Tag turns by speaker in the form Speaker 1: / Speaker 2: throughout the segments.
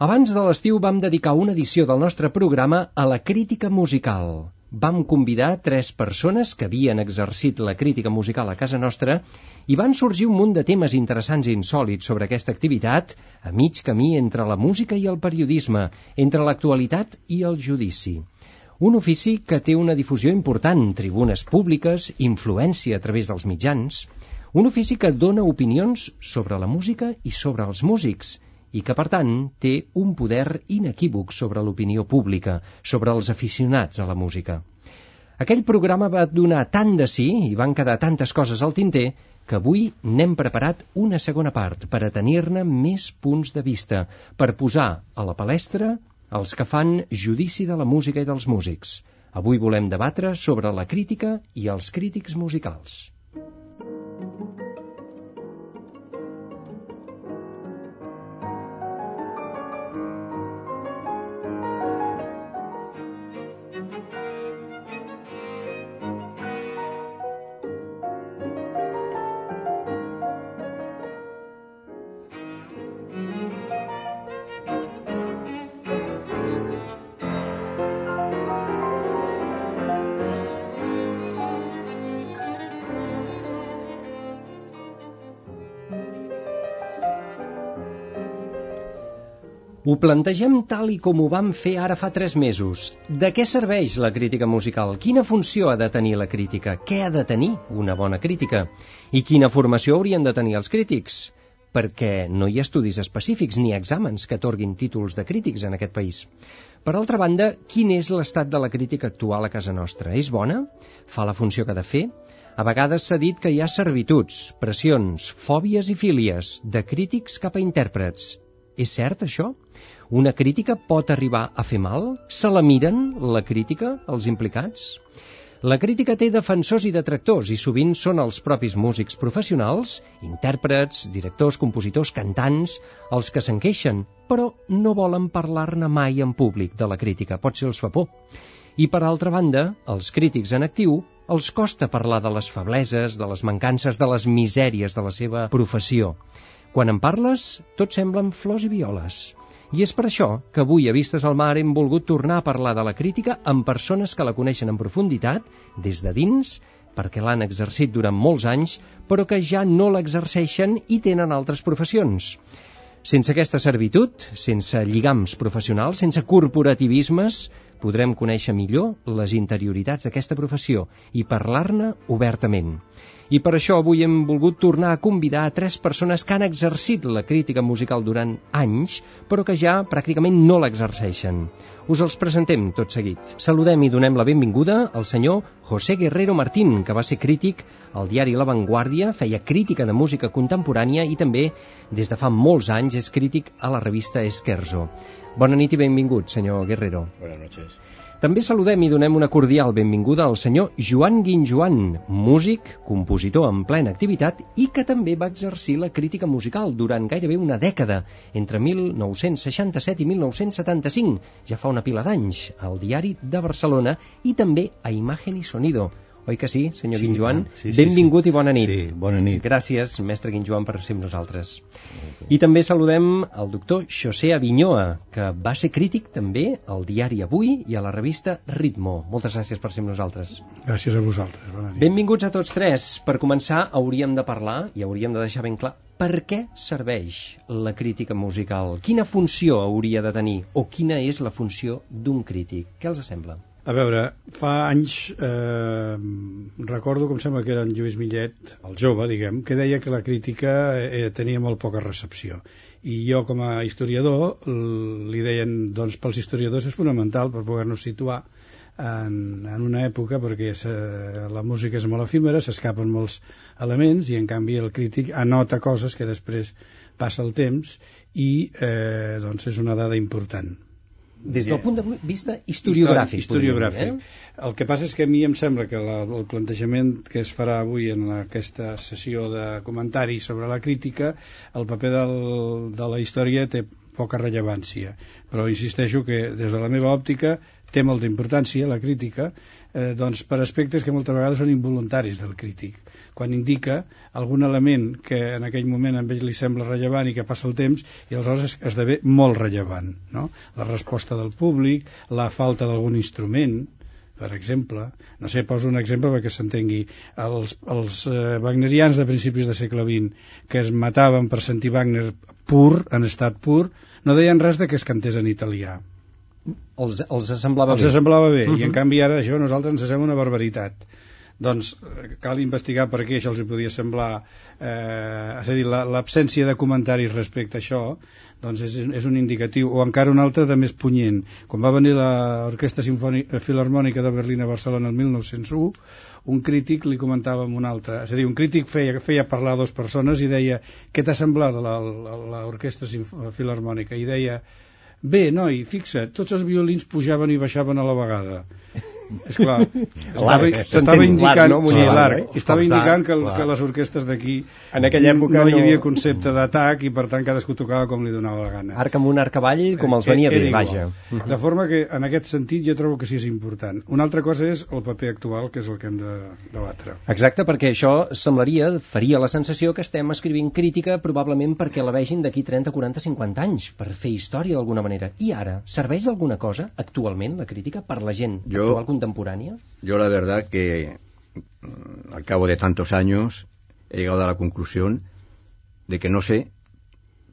Speaker 1: Abans de l'estiu vam dedicar una edició del nostre programa a la crítica musical. Vam convidar tres persones que havien exercit la crítica musical a casa nostra i van sorgir un munt de temes interessants i insòlids sobre aquesta activitat a mig camí entre la música i el periodisme, entre l'actualitat i el judici. Un ofici que té una difusió important, tribunes públiques, influència a través dels mitjans, un ofici que dona opinions sobre la música i sobre els músics, i que, per tant, té un poder inequívoc sobre l'opinió pública, sobre els aficionats a la música. Aquell programa va donar tant de sí i van quedar tantes coses al tinter que avui n'hem preparat una segona part per a tenir-ne més punts de vista, per posar a la palestra els que fan judici de la música i dels músics. Avui volem debatre sobre la crítica i els crítics musicals. Ho plantegem tal i com ho vam fer ara fa tres mesos. De què serveix la crítica musical? Quina funció ha de tenir la crítica? Què ha de tenir una bona crítica? I quina formació haurien de tenir els crítics? Perquè no hi ha estudis específics ni exàmens que atorguin títols de crítics en aquest país. Per altra banda, quin és l'estat de la crítica actual a casa nostra? És bona? Fa la funció que ha de fer? A vegades s'ha dit que hi ha servituds, pressions, fòbies i fílies de crítics cap a intèrprets. És cert, això? Una crítica pot arribar a fer mal? Se la miren, la crítica, els implicats? La crítica té defensors i detractors i sovint són els propis músics professionals, intèrprets, directors, compositors, cantants, els que se'n queixen, però no volen parlar-ne mai en públic de la crítica, potser els fa por. I per altra banda, els crítics en actiu els costa parlar de les febleses, de les mancances, de les misèries de la seva professió. Quan en parles, tot semblen flors i violes. I és per això que avui a Vistes al Mar hem volgut tornar a parlar de la crítica amb persones que la coneixen en profunditat, des de dins, perquè l'han exercit durant molts anys, però que ja no l'exerceixen i tenen altres professions. Sense aquesta servitud, sense lligams professionals, sense corporativismes, podrem conèixer millor les interioritats d'aquesta professió i parlar-ne obertament. I per això avui hem volgut tornar a convidar a tres persones que han exercit la crítica musical durant anys, però que ja pràcticament no l'exerceixen. Us els presentem tot seguit. Saludem i donem la benvinguda al senyor José Guerrero Martín, que va ser crític al diari La Vanguardia, feia crítica de música contemporània i també, des de fa molts anys, és crític a la revista Esquerzo. Bona nit i benvingut, senyor Guerrero.
Speaker 2: Buenas noches.
Speaker 1: També saludem i donem una cordial benvinguda al senyor Joan Guinjoan, músic, compositor en plena activitat i que també va exercir la crítica musical durant gairebé una dècada, entre 1967 i 1975, ja fa una pila d'anys, al Diari de Barcelona i també a Imagen i Sonido, Oi que sí, senyor sí, Guinjoan?
Speaker 2: Sí, sí,
Speaker 1: Benvingut
Speaker 2: sí.
Speaker 1: i bona nit.
Speaker 2: Sí, bona nit.
Speaker 1: Gràcies, mestre Guinjoan, per ser amb nosaltres. I també saludem el doctor José Avinyoa, que va ser crític també al diari Avui i a la revista Ritmo. Moltes gràcies per ser amb nosaltres.
Speaker 3: Gràcies a vosaltres. Bona nit.
Speaker 1: Benvinguts a tots tres. Per començar, hauríem de parlar i hauríem de deixar ben clar per què serveix la crítica musical? Quina funció hauria de tenir? O quina és la funció d'un crític? Què els sembla?
Speaker 3: A veure, fa anys eh, recordo, com sembla que era en Lluís Millet, el jove, diguem, que deia que la crítica eh, tenia molt poca recepció. I jo, com a historiador, li deien, doncs, pels historiadors és fonamental per poder-nos situar en, en una època perquè la música és molt efímera, s'escapen molts elements i en canvi el crític anota coses que després passa el temps i eh, doncs és una dada important
Speaker 1: des del punt de vista historiogràfic.
Speaker 3: Historiogràfic. Eh? El que passa és que a mi em sembla que la, el plantejament que es farà avui en aquesta sessió de comentaris sobre la crítica, el paper del, de la història té poca rellevància, però insisteixo que des de la meva òptica té molta importància la crítica eh, doncs per aspectes que moltes vegades són involuntaris del crític. Quan indica algun element que en aquell moment a ell li sembla rellevant i que passa el temps i aleshores esdevé molt rellevant no? la resposta del públic la falta d'algun instrument per exemple, no sé, poso un exemple perquè s'entengui, els, els eh, wagnerians de principis de segle XX que es mataven per sentir Wagner pur, en estat pur, no deien res de que es cantés en italià
Speaker 1: els, els semblava
Speaker 3: els
Speaker 1: bé.
Speaker 3: semblava bé, uh -huh. i en canvi ara això a nosaltres ens sembla una barbaritat doncs eh, cal investigar per què això els podia semblar eh, és a dir, l'absència de comentaris respecte a això doncs és, és un indicatiu, o encara un altre de més punyent. Quan va venir l'Orquestra Filarmònica de Berlín a Barcelona el 1901, un crític li comentava amb un altre, és a dir, un crític feia, feia parlar a dues persones i deia què t'ha semblat l'Orquestra Filarmònica? I deia, bé, noi, fixa't, tots els violins pujaven i baixaven a la vegada és clar, estava, estava indicant, no? sí, l'arc, eh? estava indicant que, que les orquestes d'aquí
Speaker 1: en aquella època
Speaker 3: no hi havia concepte d'atac i per tant cadascú tocava com li donava la gana.
Speaker 1: Arc amb un arc avall com els venia bé, vaja.
Speaker 3: De forma que en aquest sentit jo trobo que sí és important. Una altra cosa és el paper actual, que és el que hem de debatre.
Speaker 1: Exacte, perquè això semblaria, faria la sensació que estem escrivint crítica probablement perquè la vegin d'aquí 30, 40, 50 anys, per fer història d'alguna manera. I ara, serveix d'alguna cosa actualment la crítica per la gent jo, actual contemporánea?
Speaker 4: Yo la verdad que mm, al cabo de tantos años he llegado a la conclusión de que no sé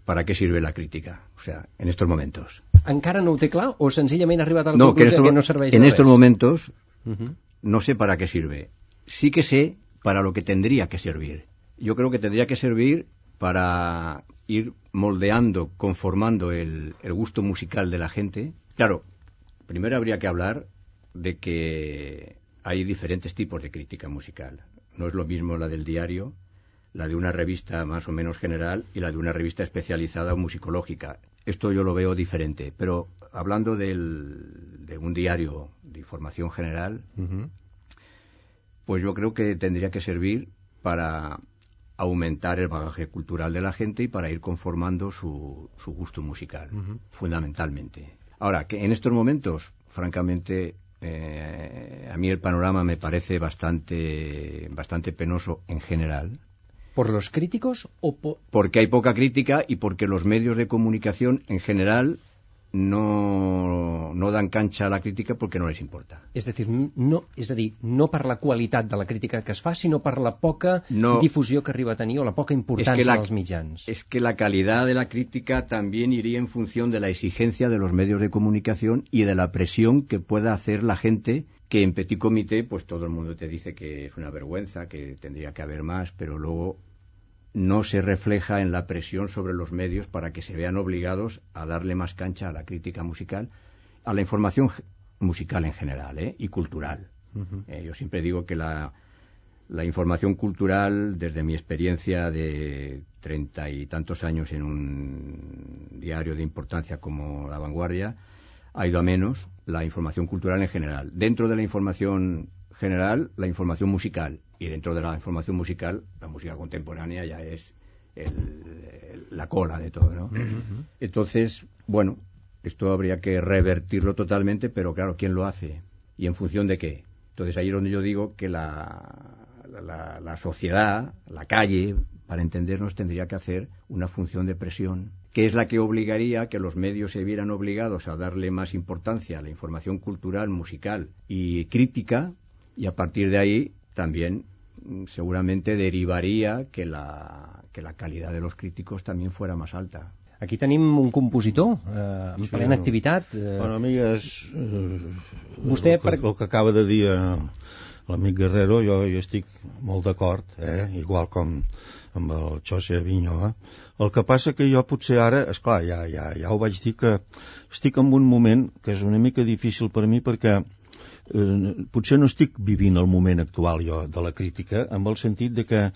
Speaker 4: para qué sirve la crítica, o sea, en estos momentos.
Speaker 1: ¿Encara no ho té clar o senzillament ha arribat a la no, conclusió que, estos, que no serveix
Speaker 4: En
Speaker 1: estos
Speaker 4: res? momentos uh -huh. no sé para qué sirve. Sí que sé para lo que tendría que servir. Yo creo que tendría que servir para ir moldeando, conformando el, el gusto musical de la gente. Claro, primero habría que hablar de que hay diferentes tipos de crítica musical. No es lo mismo la del diario, la de una revista más o menos general y la de una revista especializada o musicológica. Esto yo lo veo diferente, pero hablando del, de un diario de información general, uh -huh. pues yo creo que tendría que servir para aumentar el bagaje cultural de la gente y para ir conformando su, su gusto musical, uh -huh. fundamentalmente. Ahora, que en estos momentos, francamente, eh, a mí el panorama me parece bastante, bastante penoso en general.
Speaker 1: ¿Por los críticos o por...?
Speaker 4: Porque hay poca crítica y porque los medios de comunicación en general no, no dan cancha a la crítica porque no les importa.
Speaker 1: És a dir, no, és a dir, no per la qualitat de la crítica que es fa, sinó per la poca no, difusió que arriba a tenir o la poca importància es que la, dels mitjans.
Speaker 4: Es que la calidad de la crítica también iría en función de la exigencia de los medios de comunicación y de la presión que pueda hacer la gente que en petit comité pues todo el mundo te dice que es una vergüenza, que tendría que haber más, pero luego no se refleja en la presión sobre los medios para que se vean obligados a darle más cancha a la crítica musical, a la información musical en general ¿eh? y cultural. Uh -huh. eh, yo siempre digo que la, la, información cultural, desde mi experiencia de treinta y tantos años en un diario de importancia como La Vanguardia, ha ido a menos la información cultural en general. Dentro de la información general, la información musical y dentro de la información musical, la música contemporánea ya es el, el, la cola de todo, ¿no? Uh -huh. Entonces, bueno, esto habría que revertirlo totalmente, pero claro, ¿quién lo hace? ¿Y en función de qué? Entonces ahí es donde yo digo que la, la, la sociedad, la calle, para entendernos, tendría que hacer una función de presión, que es la que obligaría a que los medios se vieran obligados a darle más importancia a la información cultural, musical y crítica, y a partir de ahí también seguramente derivaría que la, que la calidad de los críticos también fuera más alta.
Speaker 1: Aquí tenim un compositor eh, en sí, plena activitat.
Speaker 2: Eh... Bueno, a mi és... Eh,
Speaker 1: Vostè...
Speaker 2: El que, el que acaba de dir eh, l'amic Guerrero, jo hi estic molt d'acord, eh? igual com amb el José Avinyó. Eh? El que passa que jo potser ara, és clar, ja, ja, ja ho vaig dir que estic en un moment que és una mica difícil per mi perquè eh, potser no estic vivint el moment actual jo de la crítica, amb el sentit de que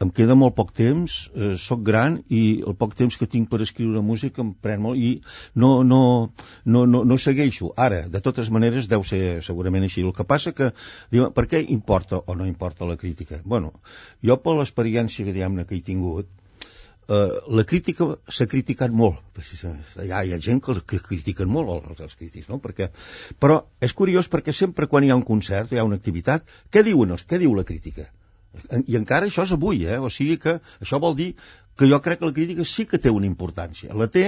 Speaker 2: em queda molt poc temps, eh, sóc gran i el poc temps que tinc per escriure música em pren molt i no, no, no, no, no segueixo. Ara, de totes maneres, deu ser segurament així. El que passa que, diuen, per què importa o no importa la crítica? Bueno, jo per l'experiència que, que he tingut, eh, la crítica s'ha criticat molt. Hi ha, hi ha gent que, que critiquen molt els, els crítics no? perquè, però és curiós perquè sempre quan hi ha un concert, hi ha una activitat què diuen els, què diu la crítica? i encara això és avui, eh? o sigui que això vol dir que jo crec que la crítica sí que té una importància. La té,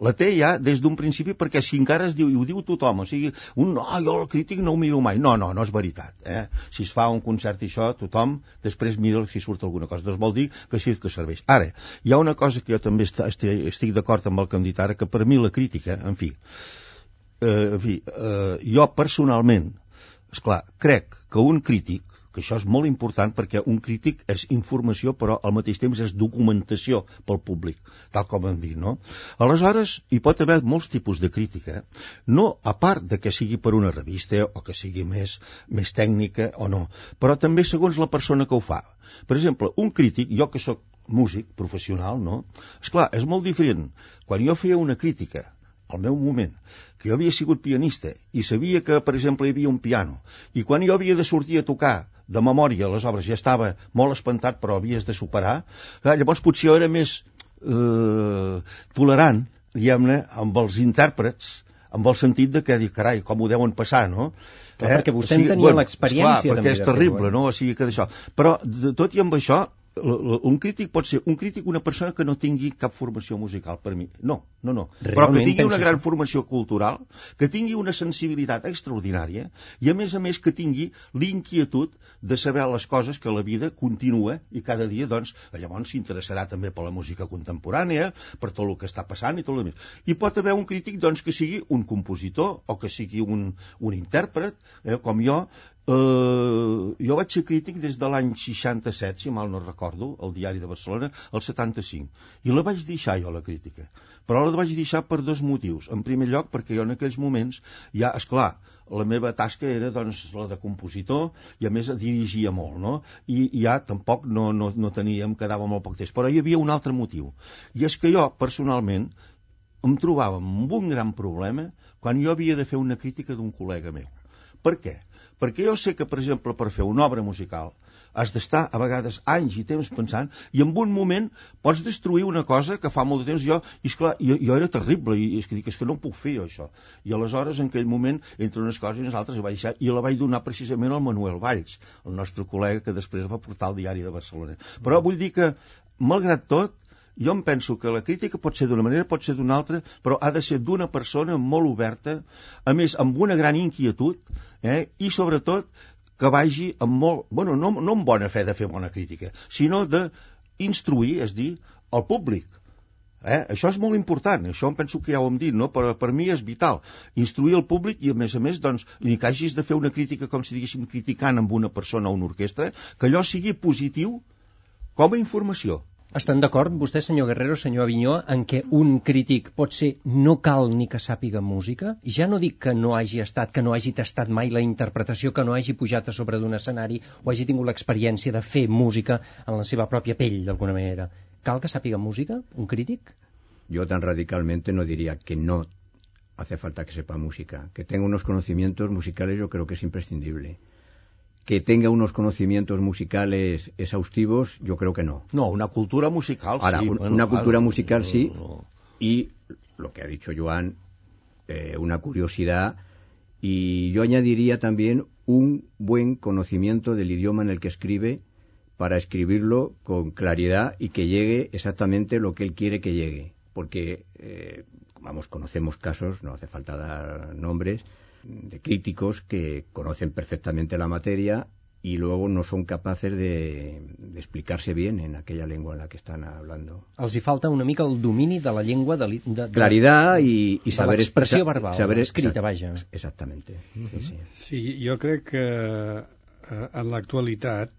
Speaker 2: la té ja des d'un principi perquè si encara es diu, i ho diu tothom, o sigui, un no, jo el crític no ho miro mai. No, no, no és veritat. Eh? Si es fa un concert i això, tothom després mira si surt alguna cosa. Doncs vol dir que sí que serveix. Ara, hi ha una cosa que jo també estic, estic d'acord amb el que hem dit ara, que per mi la crítica, en fi, eh, en fi eh, jo personalment, és clar, crec que un crític que això és molt important perquè un crític és informació però al mateix temps és documentació pel públic, tal com hem dit, no? Aleshores, hi pot haver molts tipus de crítica, no a part de que sigui per una revista o que sigui més, més tècnica o no, però també segons la persona que ho fa. Per exemple, un crític, jo que sóc músic professional, no? És clar, és molt diferent. Quan jo feia una crítica al meu moment, que jo havia sigut pianista i sabia que, per exemple, hi havia un piano, i quan jo havia de sortir a tocar de memòria les obres ja estava molt espantat però havies de superar, clar, llavors potser era més eh, tolerant, diguem-ne, amb els intèrprets, amb el sentit de que, dic, carai, com ho deuen passar, no?
Speaker 1: Clar, eh? perquè vostè o sigui, en tenia bueno, l'experiència.
Speaker 2: perquè és terrible, no? O sigui que d'això. Però, de, tot i amb això, un crític pot ser un crític una persona que no tingui cap formació musical per mi, no, no, no. Realment però que tingui una gran que... formació cultural que tingui una sensibilitat extraordinària i a més a més que tingui l'inquietud de saber les coses que la vida continua i cada dia doncs llavors s'interessarà també per la música contemporània per tot el que està passant i tot el més. I pot haver un crític doncs que sigui un compositor o que sigui un, un intèrpret eh, com jo Uh, jo vaig ser crític des de l'any 67, si mal no recordo, al diari de Barcelona, el 75. I la vaig deixar jo, la crítica. Però la vaig deixar per dos motius. En primer lloc, perquè jo en aquells moments, ja, és clar, la meva tasca era doncs, la de compositor i a més dirigia molt, no? I, i ja tampoc no, no, no teníem, quedava molt poc temps. Però hi havia un altre motiu. I és que jo, personalment, em trobava amb un gran problema quan jo havia de fer una crítica d'un col·lega meu. Per què? Perquè jo sé que, per exemple, per fer una obra musical has d'estar a vegades anys i temps pensant i en un moment pots destruir una cosa que fa molt de temps jo, i esclar, jo, jo era terrible i és que dic, és que no puc fer jo això. I aleshores en aquell moment entre unes coses i unes altres vaig deixar, i la vaig donar precisament al Manuel Valls, el nostre col·lega que després va portar al diari de Barcelona. Però vull dir que malgrat tot jo em penso que la crítica pot ser d'una manera, pot ser d'una altra, però ha de ser d'una persona molt oberta, a més, amb una gran inquietud, eh, i sobretot que vagi amb molt, bueno, no, no amb bona fe de fer bona crítica, sinó de instruir, és dir, al públic. Eh? Això és molt important, això em penso que ja ho hem dit, no? per, per mi és vital. Instruir el públic i, a més a més, doncs, ni que hagis de fer una crítica com si diguéssim criticant amb una persona o una orquestra, que allò sigui positiu com a informació.
Speaker 1: Estan d'acord vostè, senyor Guerrero, senyor Avinyó, en què un crític pot ser no cal ni que sàpiga música? Ja no dic que no hagi estat, que no hagi tastat mai la interpretació, que no hagi pujat a sobre d'un escenari o hagi tingut l'experiència de fer música en la seva pròpia pell, d'alguna manera. Cal que sàpiga música, un crític?
Speaker 4: Yo tan radicalmente no diría que no hace falta que sepa música. Que tenga unos conocimientos musicales yo creo que es imprescindible que tenga unos conocimientos musicales exhaustivos, yo creo que no.
Speaker 2: No, una cultura musical
Speaker 4: Ahora,
Speaker 2: sí.
Speaker 4: Un, bueno, una cultura musical sí, no. y lo que ha dicho Joan, eh, una curiosidad, y yo añadiría también un buen conocimiento del idioma en el que escribe para escribirlo con claridad y que llegue exactamente lo que él quiere que llegue. Porque, eh, vamos, conocemos casos, no hace falta dar nombres, de críticos que conocen perfectamente la materia y luego no son capaces de, de explicarse bien en aquella lengua en la que están hablando.
Speaker 1: Els hi falta una mica el domini de la llengua de, de, de,
Speaker 4: Claridad y, y
Speaker 1: de
Speaker 4: saber
Speaker 1: l'expressió
Speaker 4: expresa-
Speaker 1: verbal,
Speaker 4: saber
Speaker 1: escrita,
Speaker 4: exact-
Speaker 1: vaja.
Speaker 4: Exactamente. sí, sí.
Speaker 3: Sí, jo crec que eh, en l'actualitat,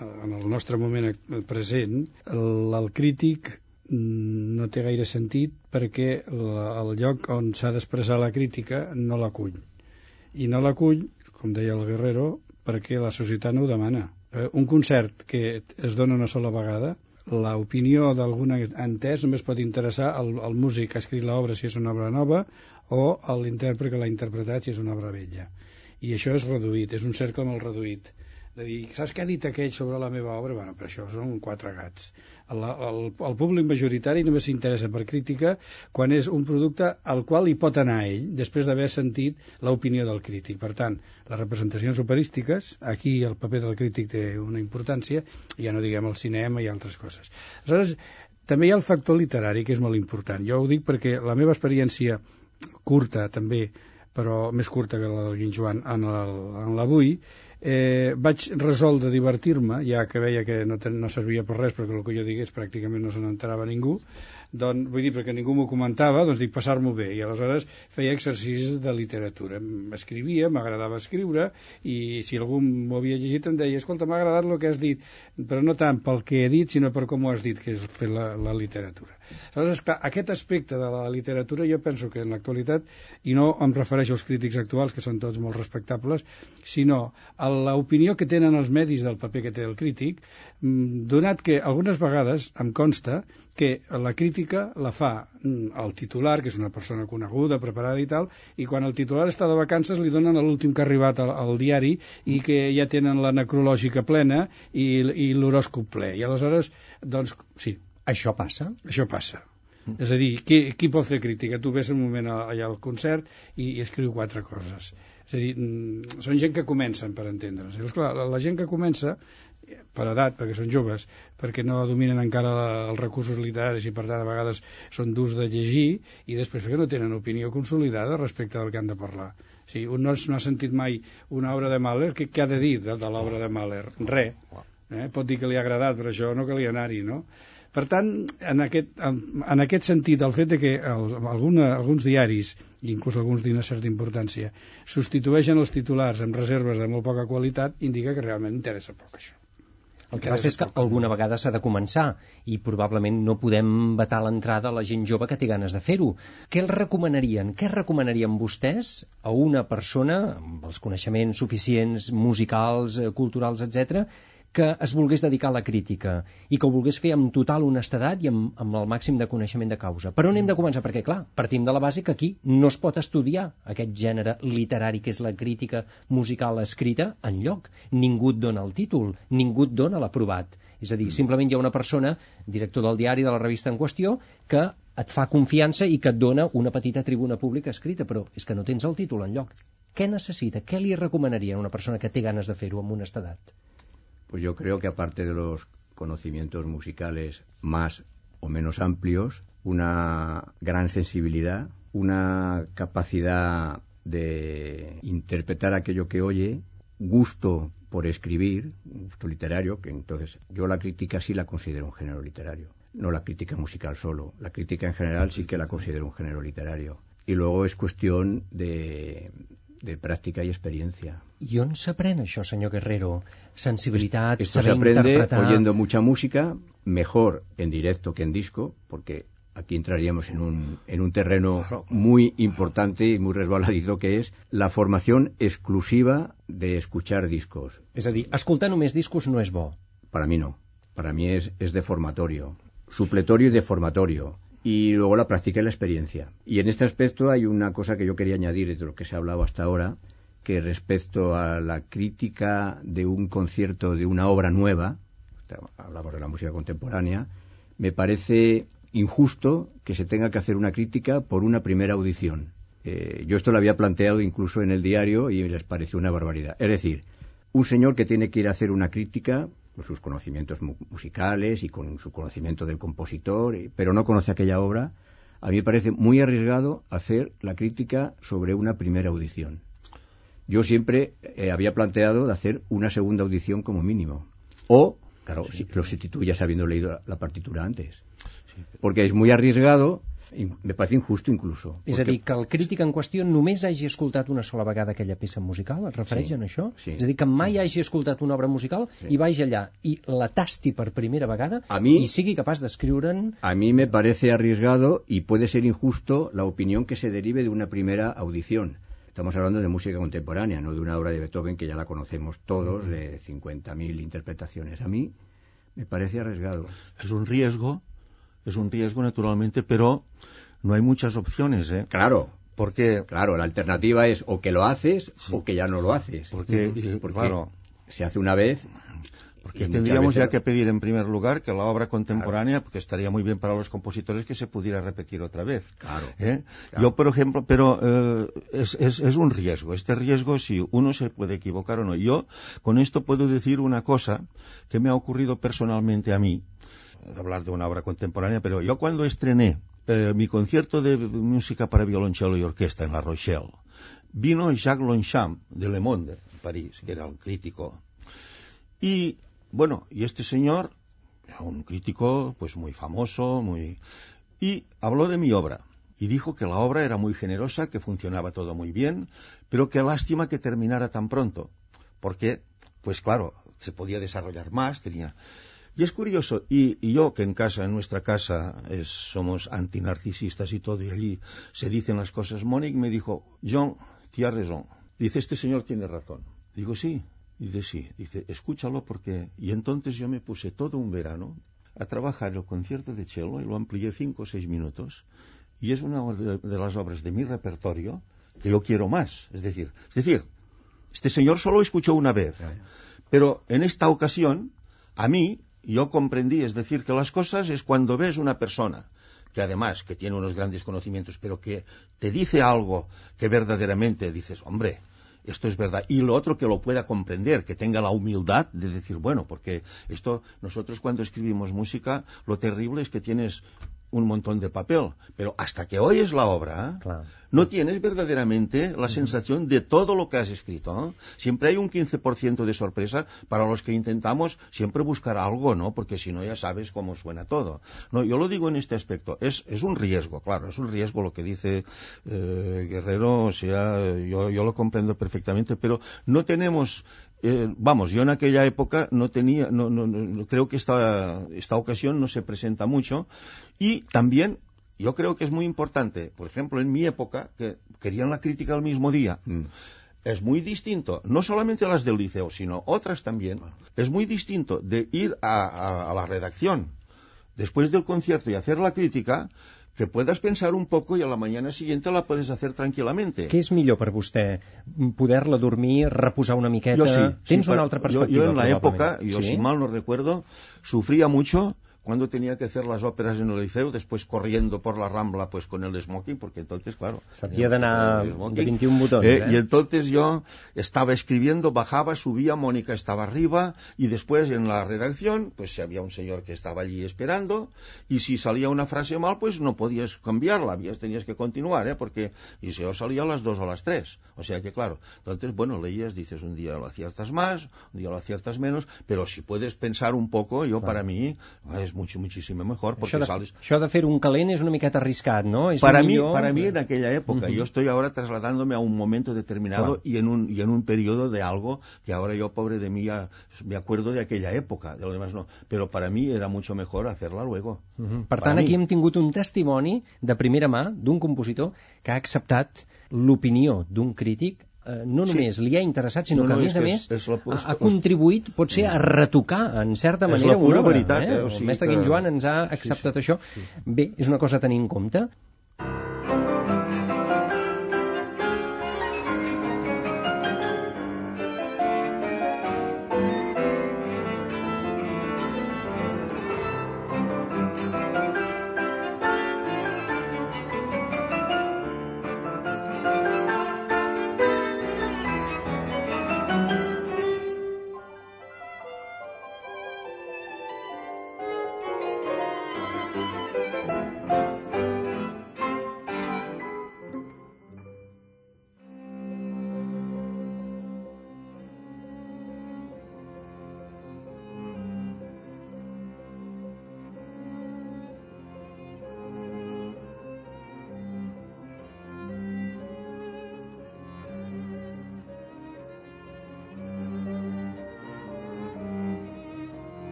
Speaker 3: en el nostre moment present, el, el crític no té gaire sentit perquè la, el lloc on s'ha d'expressar la crítica no l'acull. I no l'acull, com deia el Guerrero, perquè la societat no ho demana. Eh, un concert que es dona una sola vegada, l'opinió d'algun entès només pot interessar al, al músic que ha escrit l'obra si és una obra nova o l'intèrpret que l'ha interpretat si és una obra vella. I això és reduït, és un cercle molt reduït. De dir, saps què ha dit aquell sobre la meva obra? Bueno, però això són quatre gats. El, el, el públic majoritari només s'interessa per crítica quan és un producte al qual hi pot anar ell, després d'haver sentit l'opinió del crític. Per tant, les representacions operístiques, aquí el paper del crític té una importància, ja no diguem el cinema i altres coses. Aleshores, també hi ha el factor literari, que és molt important. Jo ho dic perquè la meva experiència curta, també, però més curta que la del Guinjoan en l'avui, eh, vaig resoldre divertir-me, ja que veia que no, ten, no servia per res, perquè el que jo digués pràcticament no se n'enterava ningú, doncs, vull dir, perquè ningú m'ho comentava, doncs dic passar-m'ho bé, i aleshores feia exercicis de literatura. Escrivia, m'agradava escriure, i si algú m'ho havia llegit em deia, escolta, m'ha agradat el que has dit, però no tant pel que he dit, sinó per com ho has dit, que és fer la, la literatura. Aleshores, clar, aquest aspecte de la literatura jo penso que en l'actualitat, i no em refereixo als crítics actuals, que són tots molt respectables, sinó a l'opinió que tenen els medis del paper que té el crític, donat que algunes vegades em consta que la crítica la fa mm, el titular, que és una persona coneguda, preparada i tal, i quan el titular està de vacances li donen l'últim que ha arribat al, al diari i que ja tenen la necrològica plena i, i l'horòscop ple. I aleshores, doncs, sí,
Speaker 1: Això passa?
Speaker 3: això passa. És a dir, qui, qui pot fer crítica? Tu ves un moment allà al concert i, i escriu quatre coses. És a dir, mm, són gent que comencen, per entendre's. I, clar, la, gent que comença, per edat, perquè són joves, perquè no dominen encara la, els recursos literaris i per tant a vegades són durs de llegir i després perquè no tenen opinió consolidada respecte del que han de parlar. O sigui, un no, no ha sentit mai una obra de Mahler, què, què ha de dir de, de l'obra de Mahler? Res. Eh? Pot dir que li ha agradat, però això no calia anar-hi, no? Per tant, en aquest, en, en aquest sentit, el fet de que el, alguna, alguns diaris, i inclús alguns d'una certa importància, substitueixen els titulars amb reserves de molt poca qualitat, indica que realment interessa poc això.
Speaker 1: El que passa és que alguna vegada s'ha de començar i probablement no podem vetar l'entrada a la gent jove que té ganes de fer-ho. Què els recomanarien? Què recomanarien vostès a una persona amb els coneixements suficients, musicals, eh, culturals, etc que es volgués dedicar a la crítica i que ho volgués fer amb total honestedat i amb, amb el màxim de coneixement de causa. Per on hem de començar? Perquè, clar, partim de la base que aquí no es pot estudiar aquest gènere literari que és la crítica musical escrita en lloc. Ningú et dona el títol, ningú et dona l'aprovat. És a dir, simplement hi ha una persona, director del diari, de la revista en qüestió, que et fa confiança i que et dona una petita tribuna pública escrita, però és que no tens el títol en lloc. Què necessita? Què li recomanaria a una persona que té ganes de fer-ho amb honestedat?
Speaker 4: Pues yo creo que aparte de los conocimientos musicales más o menos amplios, una gran sensibilidad, una capacidad de interpretar aquello que oye, gusto por escribir, gusto literario, que entonces yo la crítica sí la considero un género literario, no la crítica musical solo, la crítica en general sí que la considero un género literario. Y luego es cuestión de, de práctica y experiencia.
Speaker 1: I on s'aprèn això, senyor Guerrero? Sensibilitat,
Speaker 4: Esto se aprende
Speaker 1: interpretar...
Speaker 4: oyendo mucha música, mejor en directo que en disco, porque aquí entraríamos en un, en un terreno muy importante y muy resbaladizo que es la formación exclusiva de escuchar discos.
Speaker 1: És a dir, escoltar només discos no és bo.
Speaker 4: Para mí no. Para mí es, es deformatorio. Supletorio y deformatorio. Y luego la práctica y la experiencia. Y en este aspecto hay una cosa que yo quería añadir de lo que se ha hablado hasta ahora, que respecto a la crítica de un concierto, de una obra nueva, hablamos de la música contemporánea, me parece injusto que se tenga que hacer una crítica por una primera audición. Eh, yo esto lo había planteado incluso en el diario y les pareció una barbaridad. Es decir, un señor que tiene que ir a hacer una crítica con sus conocimientos mu- musicales y con su conocimiento del compositor, pero no conoce aquella obra, a mí me parece muy arriesgado hacer la crítica sobre una primera audición. Yo siempre eh, había planteado de hacer una segunda audición como mínimo. O, claro, si lo sustituyas habiendo leído la, la partitura antes. Porque es muy arriesgado me parece injusto incluso.
Speaker 1: És a dir, que el crític en qüestió només hagi escoltat una sola vegada aquella peça musical, es refereix
Speaker 4: Sí,
Speaker 1: a això?
Speaker 4: sí.
Speaker 1: És a dir, que mai hagi escoltat una obra musical
Speaker 4: Sí.
Speaker 1: i vagi allà i la tasti per primera vegada
Speaker 4: A mi-
Speaker 1: i sigui capaç d'escriure'n...
Speaker 4: A mí me parece arriesgado y puede ser injusto la opinión que se derive de una primera audición. Estamos hablando de música contemporánea, no de una obra de Beethoven que ya la conocemos todos, de 50.000 interpretaciones. A mí me parece arriesgado.
Speaker 2: Es un riesgo, es un riesgo naturalmente, pero no hay muchas opciones, ¿eh?
Speaker 4: Claro,
Speaker 2: Porque,
Speaker 4: claro, la alternativa es o que lo haces o que ya no lo haces.
Speaker 2: porque,
Speaker 4: Porque
Speaker 2: claro,
Speaker 4: se hace una vez.
Speaker 2: porque tendríamos
Speaker 4: veces-
Speaker 2: ya que pedir en primer lugar que la obra contemporánea, porque estaría muy bien para los compositores que se pudiera repetir otra vez.
Speaker 4: Claro.
Speaker 2: ¿eh?
Speaker 4: Claro.
Speaker 2: Yo, por ejemplo, pero eh, es, es, es un riesgo. Este riesgo, si uno se puede equivocar o no. Yo con esto puedo decir una cosa que me ha ocurrido personalmente a mí, hablar de una obra contemporánea, pero yo cuando estrené eh, mi concierto de música para violonchelo y orquesta en La Rochelle, vino Jacques Longchamp de Le Monde, en París, que era un crítico. Y bueno, y este señor, un crítico pues muy famoso, muy y habló de mi obra y dijo que la obra era muy generosa, que funcionaba todo muy bien, pero que lástima que terminara tan pronto, porque pues claro, se podía desarrollar más, tenía y es curioso, y, y yo que en casa, en nuestra casa, es- somos antinarcisistas y todo, y allí se dicen las cosas, Monique me dijo, John, tienes razón. Dice, este señor tiene razón. Digo, sí. Dice, sí. Dice, escúchalo porque... Y entonces yo me puse todo un verano a trabajar el concierto de cello y lo amplié cinco o seis minutos. Y es una de, de las obras de mi repertorio que yo quiero más. Es decir, es decir, este señor solo escuchó una vez. Pero en esta ocasión, a mí, yo comprendí, es decir, que las cosas es cuando ves una persona que además que tiene unos grandes conocimientos, pero que te dice algo que verdaderamente dices, hombre, esto es verdad. Y lo otro que lo pueda comprender, que tenga la humildad de decir, bueno, porque esto, nosotros cuando escribimos música, lo terrible es que tienes un montón de papel, pero hasta que oyes la obra,
Speaker 1: Claro.
Speaker 2: no tienes verdaderamente la sensación de todo lo que has escrito. ¿no? Siempre hay un 15% de sorpresa para los que intentamos siempre buscar algo, ¿no? Porque si no ya sabes cómo suena todo. No, yo lo digo en este aspecto. Es, es un riesgo, claro, es un riesgo lo que dice eh, Guerrero, o sea, yo, yo lo comprendo perfectamente, pero no tenemos eh, vamos, yo en aquella época no tenía, no, no, no- creo que esta, esta ocasión no se presenta mucho. Y también yo creo que es muy importante, por ejemplo, en mi época, que querían la crítica al mismo día,
Speaker 4: Mm.
Speaker 2: es muy distinto, no solamente las del liceo, sino otras también, es muy distinto de ir a, a- a la redacción después del concierto y hacer la crítica, que puedas pensar un poco y a la mañana siguiente la puedes hacer tranquilamente.
Speaker 1: Què és millor per vostè? Poder-la dormir, reposar una miqueta?
Speaker 2: Yo sí.
Speaker 1: Tens
Speaker 2: sí,
Speaker 1: una altra
Speaker 2: yo-
Speaker 1: perspectiva,
Speaker 2: Yo, en la
Speaker 1: probablement.
Speaker 2: época, yo
Speaker 1: sí?
Speaker 2: si mal no recuerdo, sufría mucho cuando tenía que hacer las óperas en el liceo, después corriendo por la rambla pues con el smoking, porque entonces, claro... El smoking.
Speaker 1: de 21 botons,
Speaker 2: Eh,
Speaker 1: eh?
Speaker 2: Y entonces yo estaba escribiendo, bajaba, subía, Mónica estaba arriba, y después en la redacción, pues si había un señor que estaba allí esperando, y si salía una frase mal, pues no podías cambiarla, habías, tenías que continuar, ¿eh? Porque, y si yo salía a las dos o a las tres, o sea que claro, entonces, bueno, leías, dices, un día lo aciertas más, un día lo aciertas menos, pero si puedes pensar un poco, yo para mí, es mucho, muchísimo mejor, porque
Speaker 1: Això de,
Speaker 2: sales...
Speaker 1: això de fer un calent és una miqueta arriscat, no? És
Speaker 2: Para mí,
Speaker 1: millor...
Speaker 2: para mí en aquella época,
Speaker 1: Ujú.
Speaker 2: yo estoy ahora trasladándome a un momento determinado
Speaker 1: Claro.
Speaker 2: y, en un, y en un periodo de algo que ahora yo, pobre de mí, ya me acuerdo de aquella época, de lo demás no. Pero para mí era mucho mejor hacerla luego.
Speaker 1: Mhm. Per
Speaker 2: Per
Speaker 1: tant,
Speaker 2: mi.
Speaker 1: aquí hem tingut un testimoni de primera mà d'un compositor que ha acceptat l'opinió d'un crític eh, no
Speaker 2: Sí.
Speaker 1: només li ha interessat, sinó
Speaker 2: No,
Speaker 1: que,
Speaker 2: no,
Speaker 1: a
Speaker 2: és
Speaker 1: més a més,
Speaker 2: és- és la-
Speaker 1: ha,
Speaker 2: és-
Speaker 1: ha contribuït, potser, a retocar, en certa
Speaker 2: És
Speaker 1: manera,
Speaker 2: la pura
Speaker 1: una obra.
Speaker 2: veritat,
Speaker 1: eh?
Speaker 2: eh? O sigui
Speaker 1: El mestre
Speaker 2: que-
Speaker 1: Guim Joan ens ha acceptat això. Bé, és una cosa a tenir en compte.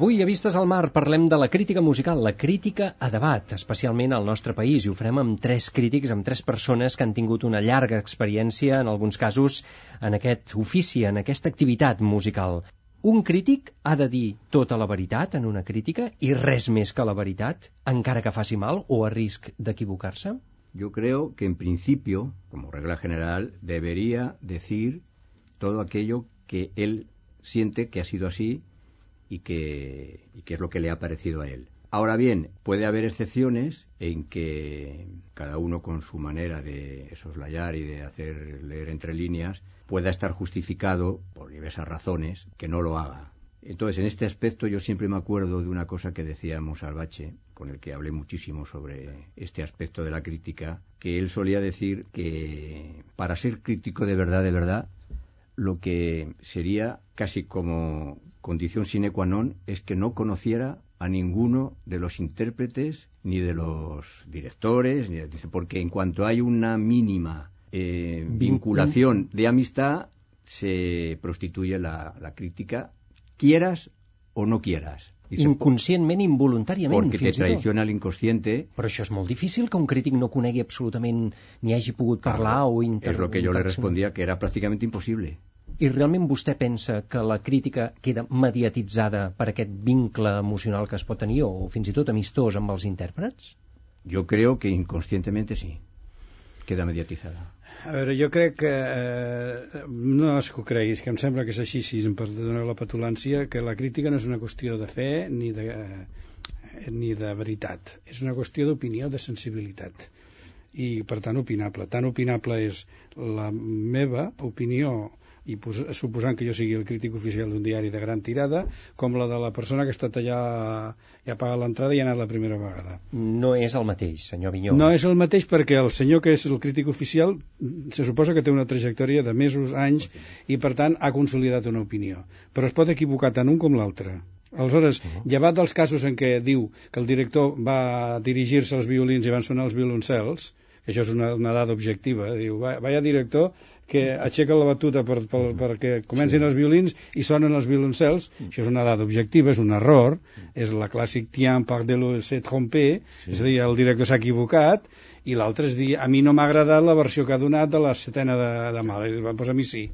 Speaker 1: Avui a Vistes al Mar parlem de la crítica musical, la crítica a debat, especialment al nostre país, i ho farem amb tres crítics, amb tres persones que han tingut una llarga experiència, en alguns casos, en aquest ofici, en aquesta activitat musical. Un crític ha de dir tota la veritat en una crítica i res més que la veritat, encara que faci mal o a risc d'equivocar-se?
Speaker 4: Yo creo que en principio, como regla general, debería decir todo aquello que él siente que ha sido así y que, y es lo que le ha parecido a él. Ahora bien, puede haber excepciones en que cada uno con su manera de soslayar y de hacer leer entre líneas pueda estar justificado por diversas razones que no lo haga. Entonces, en este aspecto yo siempre me acuerdo de una cosa que decía Monsalvache, con el que hablé muchísimo sobre este aspecto de la crítica, que él solía decir que para ser crítico de verdad, de verdad, lo que sería casi como condición sine qua non es que no conociera a ninguno de los intérpretes ni de los directores, ni de, porque en cuanto hay una mínima eh, vinculación de amistad, se prostituye la, la crítica, quieras o no quieras.
Speaker 1: Dice, Inconscientment, involuntàriament,
Speaker 4: Porque te traiciona l'inconsciente.
Speaker 1: Però això és molt difícil, que un crític no conegui absolutament ni hagi pogut parlar
Speaker 4: claro,
Speaker 1: o inter...
Speaker 4: És lo que jo le respondía, que era pràcticament impossible.
Speaker 1: I realment vostè pensa que la crítica queda mediatitzada per aquest vincle emocional que es pot tenir, o fins i tot amistós amb els intèrprets?
Speaker 4: Yo creo que inconscientemente sí. Queda mediatitzada.
Speaker 3: A veure, jo crec que, eh, no és que ho creguis, que em sembla que és així, si em perdoneu la petulància, que la crítica no és una qüestió de fe ni de, eh, ni de veritat, és una qüestió d'opinió, de sensibilitat i per tant opinable. Tan opinable és la meva opinió i suposant que jo sigui el crític oficial d'un diari de gran tirada, com la de la persona que ha estat allà i ha pagat l'entrada i ha anat la primera vegada.
Speaker 1: No és el mateix, senyor Vinyó.
Speaker 3: No és el mateix perquè el senyor que és el crític oficial se suposa que té una trajectòria de mesos, anys, i per tant ha consolidat una opinió. Però es pot equivocar tant un com l'altre. Aleshores, llevat dels casos en què diu que el director va dirigir-se als violins i van sonar els violoncels, que això és una, una dada objectiva, diu, vaya director que aixeca la batuta per, per, perquè comencin els violins i sonen els violoncels, això és una dada objectiva, és un error, és la clàssic tien par de l'eau s'est trompé, sí. és a dir, el director s'ha equivocat, i l'altre és dir, a mi no m'ha agradat la versió que ha donat de la setena de, de mal, doncs a mi sí.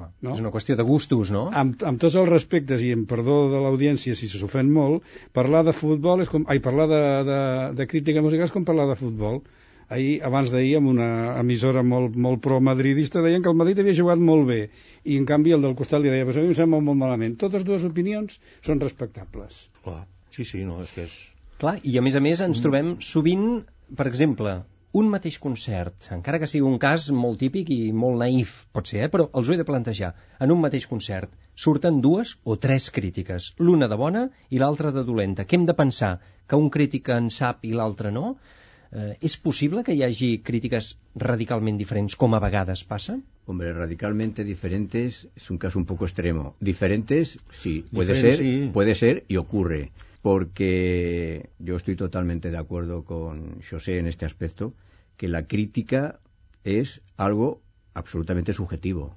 Speaker 1: No? És una qüestió de gustos, no?
Speaker 3: Amb, amb tots els respectes i en perdó de l'audiència si s'ofèn molt, parlar de futbol és com... Ai, parlar de, de, de crítica musical és com parlar de futbol ahir, abans d'ahir, amb una emissora molt, molt pro-madridista, deien que el Madrid havia jugat molt bé, i en canvi el del costat li deia, però a mi em sembla molt malament. Totes dues opinions són respectables.
Speaker 2: Clar, sí, sí, no, és que és...
Speaker 1: Clar, i a més a més ens mm. trobem sovint, per exemple, un mateix concert, encara que sigui un cas molt típic i molt naïf, pot ser, eh? però els ho he de plantejar. En un mateix concert surten dues o tres crítiques, l'una de bona i l'altra de dolenta. Què hem de pensar? Que un crític en sap i l'altre no? Eh, ¿Es posible que hi hagi crítiques radicalment diferents, com a vegades passa?
Speaker 4: Hombre, radicalmente diferentes es un caso un poco extremo. Diferentes, sí, puede Diferent, ser, sí. puede ser y ocurre. Porque yo estoy totalmente de acuerdo con José en este aspecto, que la crítica es algo absolutamente subjetivo.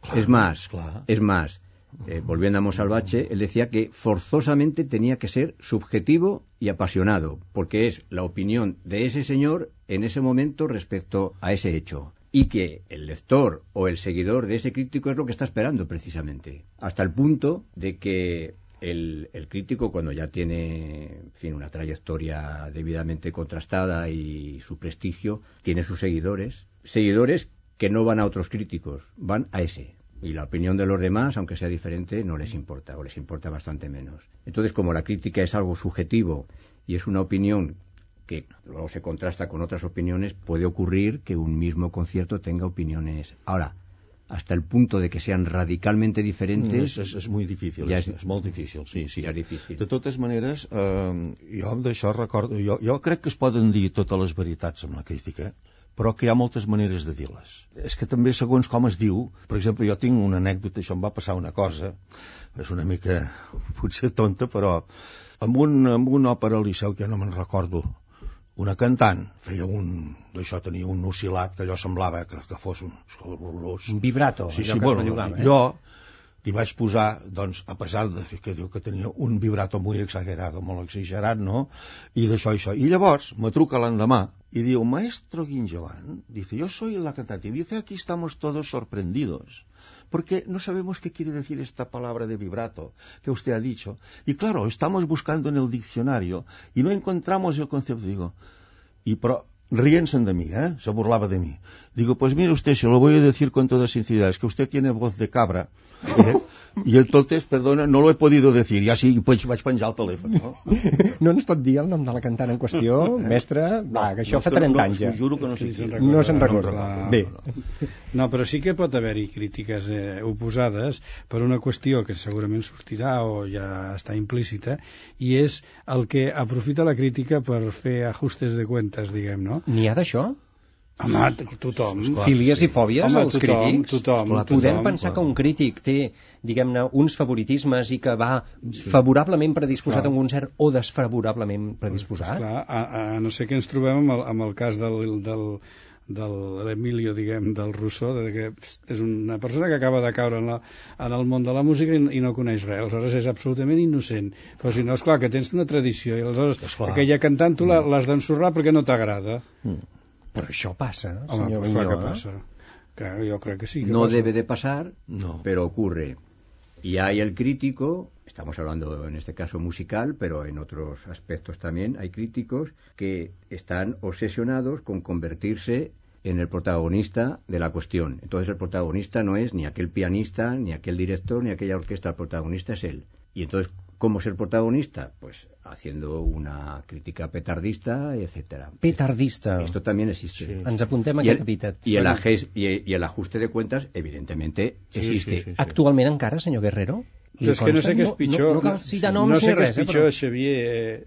Speaker 4: Claro, es más, claro. es más, eh, volviendo a Monsalvache, él decía que forzosamente tenía que ser subjetivo y apasionado, porque es la opinión de ese señor en ese momento respecto a ese hecho. Y que el lector o el seguidor de ese crítico es lo que está esperando precisamente. Hasta el punto de que el, el, crítico, cuando ya tiene en fin, una trayectoria debidamente contrastada y su prestigio, tiene sus seguidores. Seguidores que no van a otros críticos, van a ese y la opinión de los demás, aunque sea diferente, no les importa o les importa bastante menos. Entonces, como la crítica es algo subjetivo y es una opinión que luego se contrasta con otras opiniones, puede ocurrir que un mismo concierto tenga opiniones. Ahora, hasta el punto de que sean radicalmente diferentes...
Speaker 2: És, és, és molt difícil, ja és, és molt difícil, sí, sí.
Speaker 4: Ja és difícil.
Speaker 2: De totes maneres, eh, jo d'això recordo... Jo, jo crec que es poden dir totes les veritats amb la crítica, però que hi ha moltes maneres de dir-les. És que també segons com es diu, per exemple, jo tinc una anècdota, això em va passar una cosa, és una mica potser tonta, però amb un, amb una òpera al Liceu, que ja no me'n recordo, una cantant feia un d'això tenia un oscil·lat que allò semblava que, que fos un
Speaker 1: un vibrato
Speaker 2: sí, sí, bueno, jo li vaig posar, doncs, a pesar de que diu que tenia un vibrato muy exagerado, molt exagerat, no? I d'això, això. I llavors me truca l'endemà y digo, maestro Guinjoan, dice, yo soy la cantante, dice, aquí estamos todos sorprendidos, porque no sabemos qué quiere decir esta palabra de vibrato que usted ha dicho. Y claro, estamos buscando en el diccionario y no encontramos el concepto. Digo, y pro, ríense de mí, ¿eh? se burlaba de mí. Digo, pues mire usted, se lo voy a decir con toda sinceridad, es que usted tiene voz de cabra, ¿eh? i entonces, perdona, no lo he podido decir, ja sí, vaig, vaig penjar el telèfon. No?
Speaker 1: no ens pot dir el nom de la cantant en qüestió, mestre? Va, que això
Speaker 2: no,
Speaker 1: fa 30
Speaker 2: no,
Speaker 1: anys ja.
Speaker 2: Juro que no sé
Speaker 3: Sí, se'n
Speaker 1: No se'n
Speaker 3: recorda.
Speaker 1: recorda.
Speaker 3: No,
Speaker 1: Bé,
Speaker 3: No, però sí que pot haver-hi crítiques eh, oposades per una qüestió que segurament sortirà o ja està implícita, i és el que aprofita la crítica per fer ajustes de cuentes, diguem, no?
Speaker 1: n'hi ha d'això?
Speaker 3: Home, tothom.
Speaker 1: Fílies i fòbies
Speaker 3: Home,
Speaker 1: als
Speaker 3: tothom,
Speaker 1: crítics?
Speaker 3: tothom,
Speaker 2: Clar,
Speaker 3: tothom.
Speaker 1: Podem pensar que un crític té, diguem-ne, uns favoritismes i que va favorablement predisposat
Speaker 3: Clar.
Speaker 1: a un concert o desfavorablement predisposat?
Speaker 3: Clar, a, a no ser que ens trobem amb el, amb el cas del, del, de l'Emilio, diguem, del Rousseau, de que és una persona que acaba de caure en, la, en el món de la música i, i no coneix res, aleshores és absolutament innocent. Però si no, és clar que tens una tradició i aleshores
Speaker 2: Esclar.
Speaker 3: aquella cantant tu la- l'has d'ensorrar perquè no t'agrada.
Speaker 1: Però això passa,
Speaker 3: Home,
Speaker 1: senyor
Speaker 3: que
Speaker 1: Vinyó, eh?
Speaker 3: passa. Que jo crec que sí que
Speaker 4: no
Speaker 3: passa.
Speaker 4: debe de pasar,
Speaker 2: No.
Speaker 4: pero ocurre. Y hay el crítico, estamos hablando en este caso musical, pero en otros aspectos también, hay críticos que están obsesionados con convertirse en el protagonista de la cuestión. Entonces el protagonista no es ni aquel pianista, ni aquel director, ni aquella orquesta, el protagonista es él. Y entonces, ¿cómo ser protagonista? Pues haciendo una crítica petardista, etcétera.
Speaker 1: Petardista.
Speaker 4: Esto también existe.
Speaker 2: Sí.
Speaker 1: Ens apuntem
Speaker 4: Y
Speaker 1: aquest
Speaker 4: el,
Speaker 1: epítet.
Speaker 4: y el y- y el ajuste de cuentas, evidentemente,
Speaker 2: Sí,
Speaker 4: existe.
Speaker 2: sí, sí, sí.
Speaker 1: Actualment encara, senyor Guerrero?
Speaker 3: Però és que no sé què és pitjor.
Speaker 1: No, no cal citar noms
Speaker 3: no sé
Speaker 1: ni
Speaker 3: què és
Speaker 1: eh,
Speaker 3: pitjor,
Speaker 1: però...
Speaker 3: Xavier, eh,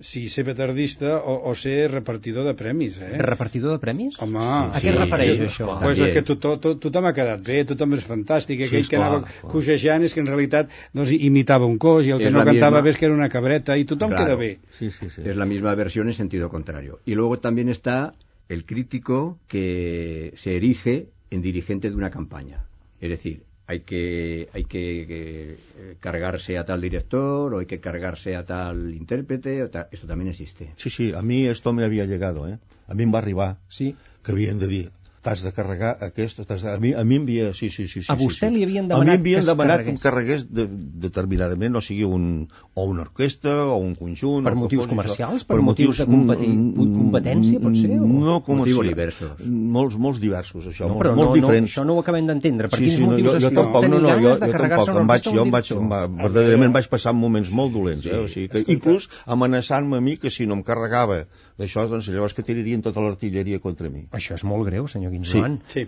Speaker 3: si ser petardista o, o ser repartidor de premis, eh?
Speaker 1: Repartidor de premis?
Speaker 3: Home,
Speaker 1: A
Speaker 4: Sí,
Speaker 1: què es refereix,
Speaker 4: sí,
Speaker 1: això?
Speaker 3: Pues
Speaker 4: També.
Speaker 3: és que tothom, to, tothom ha quedat bé, tothom és fantàstic,
Speaker 2: Sí,
Speaker 3: aquell que
Speaker 2: esclar,
Speaker 3: anava
Speaker 2: clar.
Speaker 3: cogejant és que en realitat doncs, imitava un cos i el que
Speaker 4: És
Speaker 3: no cantava
Speaker 4: misma-
Speaker 3: bé és que era una cabreta i tothom
Speaker 4: Claro.
Speaker 3: queda bé.
Speaker 2: Sí, sí, sí.
Speaker 4: Es la misma versión en sentido contrario. Y luego también está el crítico que se erige en dirigente de una campaña. Es decir, hay que, hay que, que, eh, cargarse a tal director o hay que cargarse a tal intérprete. O tal. Esto también existe.
Speaker 2: Sí, sí, a mi esto me havia llegado, eh? A mi em va arribar
Speaker 1: Sí.
Speaker 2: que havien de t'has de carregar aquest, t'has de... A mi, a mi em havia... Sí, sí, sí, sí,
Speaker 1: A
Speaker 2: sí,
Speaker 1: vostè
Speaker 2: sí.
Speaker 1: li havien
Speaker 2: A mi
Speaker 1: demanat
Speaker 2: havien
Speaker 1: que
Speaker 2: demanat que em
Speaker 1: carregués.
Speaker 2: de, determinadament, o sigui, un, o una orquestra, o un conjunt...
Speaker 1: Per motius
Speaker 2: fos
Speaker 1: comercials? Per motius de competi- competència, pot ser, o?
Speaker 2: No,
Speaker 4: Motius
Speaker 2: comercial.
Speaker 4: diversos.
Speaker 2: Molts, molts diversos, això,
Speaker 1: No,
Speaker 2: molts,
Speaker 1: però
Speaker 2: molts
Speaker 1: no, no,
Speaker 2: diferents.
Speaker 1: això no ho acabem d'entendre. Per
Speaker 2: sí,
Speaker 1: quins
Speaker 2: sí, no,
Speaker 1: motius
Speaker 2: jo,
Speaker 1: es
Speaker 2: jo tampoc, no, no, jo,
Speaker 1: ganes de
Speaker 2: jo
Speaker 1: carregar-se
Speaker 2: tampoc,
Speaker 1: una
Speaker 2: em vaig, jo em vaig,
Speaker 1: director?
Speaker 2: em va, verdaderament vaig passar moments molt dolents, eh? o sigui, que inclús amenaçant-me a mi que si no em carregava d'això, doncs llavors que tirarien tota l'artilleria contra mi.
Speaker 1: Això és molt greu, senyor Guinjoan.
Speaker 3: Sí.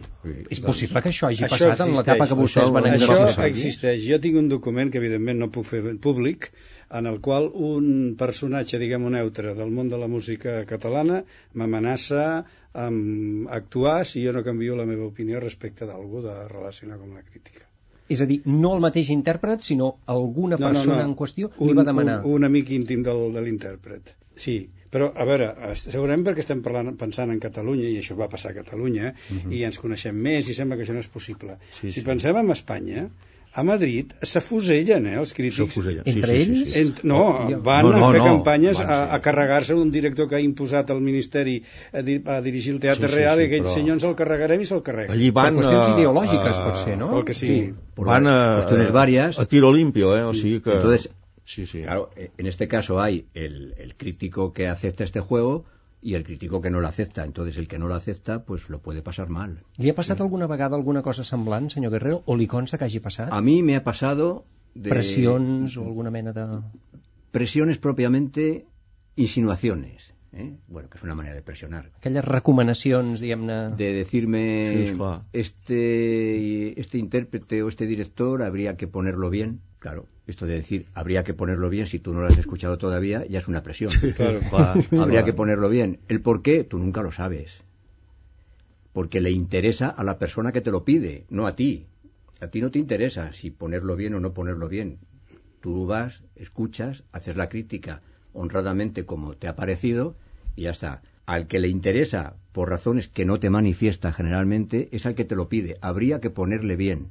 Speaker 1: És possible que això hagi
Speaker 3: Això
Speaker 1: passat en l'etapa que
Speaker 3: existeix.
Speaker 1: vostès van
Speaker 2: Això-
Speaker 3: Això
Speaker 1: exercir.
Speaker 3: existeix. Jo tinc un document que evidentment no puc fer públic en el qual un personatge, diguem neutre, del món de la música catalana m'amenaça amb actuar si jo no canvio la meva opinió respecte d'algú de relacionar amb la crítica.
Speaker 1: És a dir, no el mateix intèrpret, sinó alguna persona en qüestió li va demanar.
Speaker 3: Un, un amic íntim del, de l'intèrpret. Sí, però a veure, eh, segurament perquè estem parlant, pensant en Catalunya, i això va passar a Catalunya, i ens coneixem més, i sembla que això no és possible.
Speaker 2: Sí,
Speaker 3: si
Speaker 2: sí.
Speaker 3: pensem en Espanya, a Madrid s'afusellen, eh, els crítics.
Speaker 2: S'afusellen.
Speaker 1: Entre
Speaker 2: sí, sí, sí,
Speaker 1: ells?
Speaker 2: sí.
Speaker 3: Ent no,
Speaker 1: jo-
Speaker 3: van
Speaker 2: No, no,
Speaker 3: a fer
Speaker 2: no,
Speaker 3: campanyes
Speaker 2: van,
Speaker 3: a,
Speaker 2: sí.
Speaker 3: a carregar-se un director que ha imposat el Ministeri a, di a dirigir el Teatre
Speaker 2: Sí, sí,
Speaker 3: Real
Speaker 2: sí,
Speaker 3: i aquell
Speaker 2: però-
Speaker 3: senyor ens el carregarem i se'l carrega.
Speaker 2: Allí van...
Speaker 1: Per qüestions
Speaker 2: a-
Speaker 1: ideològiques,
Speaker 2: a-
Speaker 1: potser, no?
Speaker 3: El que sigui.
Speaker 4: Sí, por
Speaker 2: van a,
Speaker 4: varias.
Speaker 2: a tiro limpio, eh? o sigui que...
Speaker 4: Entonces,
Speaker 2: sí, sí.
Speaker 4: Claro, eh, en este caso hay el, el crítico que acepta este juego y el crítico que no lo acepta. Entonces, el que no lo acepta, pues lo puede pasar mal.
Speaker 1: Li ha passat alguna vegada alguna cosa semblant, senyor Guerrero, o li consta que hagi passat?
Speaker 4: A mí me ha pasado de
Speaker 1: Pressions o alguna mena de...
Speaker 4: presiones propiamente, insinuaciones. ¿eh? Bueno, que es una manera de presionar.
Speaker 1: Aquelles recomanacions, diguem-ne...
Speaker 4: De decirme,
Speaker 2: Sí,
Speaker 4: este, este intérprete o este director habría que ponerlo bien. Claro, esto de decir habría que ponerlo bien, si tú no lo has escuchado todavía, ya es una presión.
Speaker 3: Claro.
Speaker 4: Habría que ponerlo bien. ¿El por qué? Tú nunca lo sabes. Porque le interesa a la persona que te lo pide, no a ti. A ti no te interesa si ponerlo bien o no ponerlo bien. Tú vas, escuchas, haces la crítica honradamente como te ha parecido y ya está. Al que le interesa, por razones que no te manifiesta generalmente, es al que te lo pide. Habría que ponerle bien.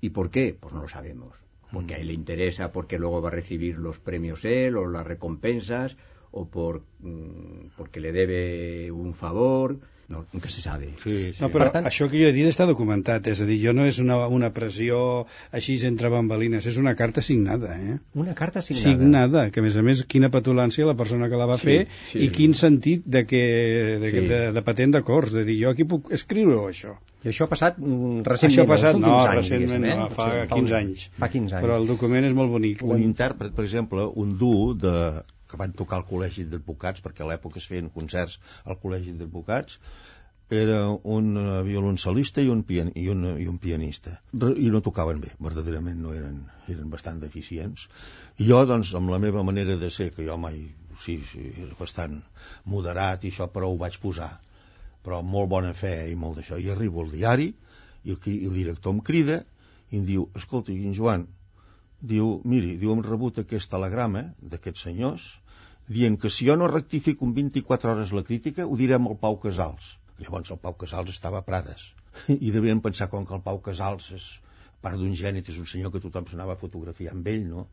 Speaker 4: ¿Y por qué? Pues no lo sabemos. Porque a él le interesa, porque luego va a recibir los premios él o las recompensas, o por, mm, porque le debe un favor, no, nunca se sabe.
Speaker 2: Sí, sí.
Speaker 3: No, però
Speaker 1: Per tant-
Speaker 3: això que jo he dit està documentat, és a dir, jo no és una, una pressió així entre bambalines, és una carta signada, eh?
Speaker 1: Una carta signada.
Speaker 3: Signada, que a més a més quina petulància la persona que la va fer
Speaker 4: sí.
Speaker 3: i quin sentit de, que, de,
Speaker 4: Sí.
Speaker 3: de, de patent d'acords, de dir, jo aquí puc escriure-ho, això.
Speaker 1: I això ha passat mm, recentment,
Speaker 3: això ha passat, no,
Speaker 1: anys,
Speaker 3: recentment
Speaker 1: diguéssim,
Speaker 3: no,
Speaker 1: eh?
Speaker 3: fa
Speaker 1: Potser
Speaker 3: 15
Speaker 1: un-
Speaker 3: anys.
Speaker 1: Fa 15 anys.
Speaker 3: Però el document és molt bonic.
Speaker 2: un intèrpret, per exemple, un duo de, que van tocar al Col·legi d'Advocats, perquè a l'època es feien concerts al Col·legi d'Advocats, era un eh, violoncel·lista i un, pian i, un, i un pianista. I no tocaven bé, verdaderament no eren, eren bastant deficients. I jo, doncs, amb la meva manera de ser, que jo mai, sí, sí, era bastant moderat i això, però ho vaig posar. Però amb molt bona fe i molt d'això. I arribo al diari i el, i el director em crida i em diu, escolta, en Joan, diu, miri, diu, hem rebut aquest telegrama d'aquests senyors dient que si jo no rectifico en 24 hores la crítica, ho direm al Pau Casals. Llavors el Pau Casals estava a Prades i devien pensar com que el Pau Casals és part d'un gènit, és un senyor que tothom s'anava a fotografiar amb ell, no?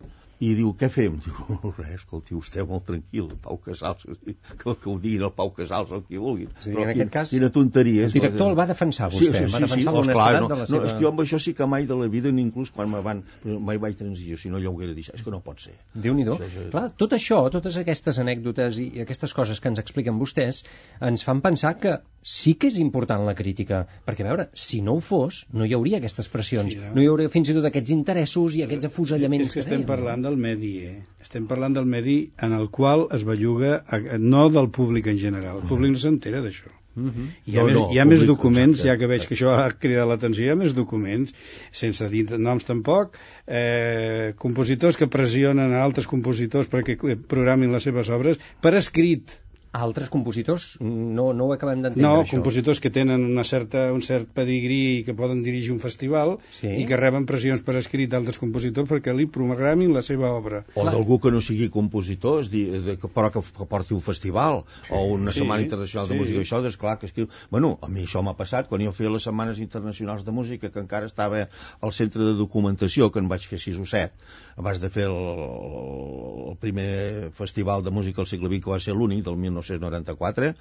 Speaker 2: I diu, què fem? Diu, res, escolti, vostè molt tranquil, el Pau Casals, que, que ho diguin el Pau Casals o qui vulguin.
Speaker 1: És a dir, en aquest cas,
Speaker 2: quina tonteria.
Speaker 1: el
Speaker 2: és,
Speaker 1: director
Speaker 2: no?
Speaker 1: el va defensar, vostè, va defensar
Speaker 2: oh,
Speaker 1: l'honestedat
Speaker 2: clar, no,
Speaker 1: de la
Speaker 2: no,
Speaker 1: seva-
Speaker 2: és que jo amb això sí que mai de la vida, ni inclús quan me van, mai vaig transigir, si no jo ho haguera dit, és que no pot ser.
Speaker 1: Déu-n'hi-do.
Speaker 2: Això, això-
Speaker 1: Clar, tot això, totes aquestes anècdotes i aquestes coses que ens expliquen vostès ens fan pensar que sí que és important la crítica, perquè a veure, si no ho fos, no hi hauria aquestes pressions,
Speaker 3: Sí, no?
Speaker 1: No hi hauria fins i tot aquests interessos i aquests afusellaments
Speaker 3: És que estem
Speaker 1: dèiem.
Speaker 3: parlant del medi, eh? Estem parlant del medi en el qual es belluga, a- no del públic en general. El públic no s'entera d'això.
Speaker 1: Mhm.
Speaker 3: Hi ha,
Speaker 2: No,
Speaker 3: més,
Speaker 2: no,
Speaker 3: hi ha més
Speaker 2: públic,
Speaker 3: documents,
Speaker 2: exacte.
Speaker 3: ja que veig que això ha cridat l'atenció, hi ha més documents, sense dir noms tampoc, eh, compositors que pressionen a altres compositors perquè programin les seves obres per escrit.
Speaker 1: Altres compositors no, no ho acabem d'entendre,
Speaker 3: No,
Speaker 1: això.
Speaker 3: compositors que tenen una certa, un cert pedigrí i que poden dirigir un festival
Speaker 1: Sí.
Speaker 3: i que reben pressions per escrit d'altres compositors perquè li programin la seva obra.
Speaker 2: O d'algú que no sigui compositor, és dir, de, que, però que, que porti un festival o una
Speaker 3: Sí,
Speaker 2: setmana internacional de
Speaker 3: sí.
Speaker 2: música. Això, és clar, que escriu... Bueno, a mi això m'ha passat quan jo feia les setmanes internacionals de música, que encara estava al centre de documentació, que en vaig fer 6 o 7, abans de fer el, el primer festival de música al segle XX, que va ser l'únic, del 1994,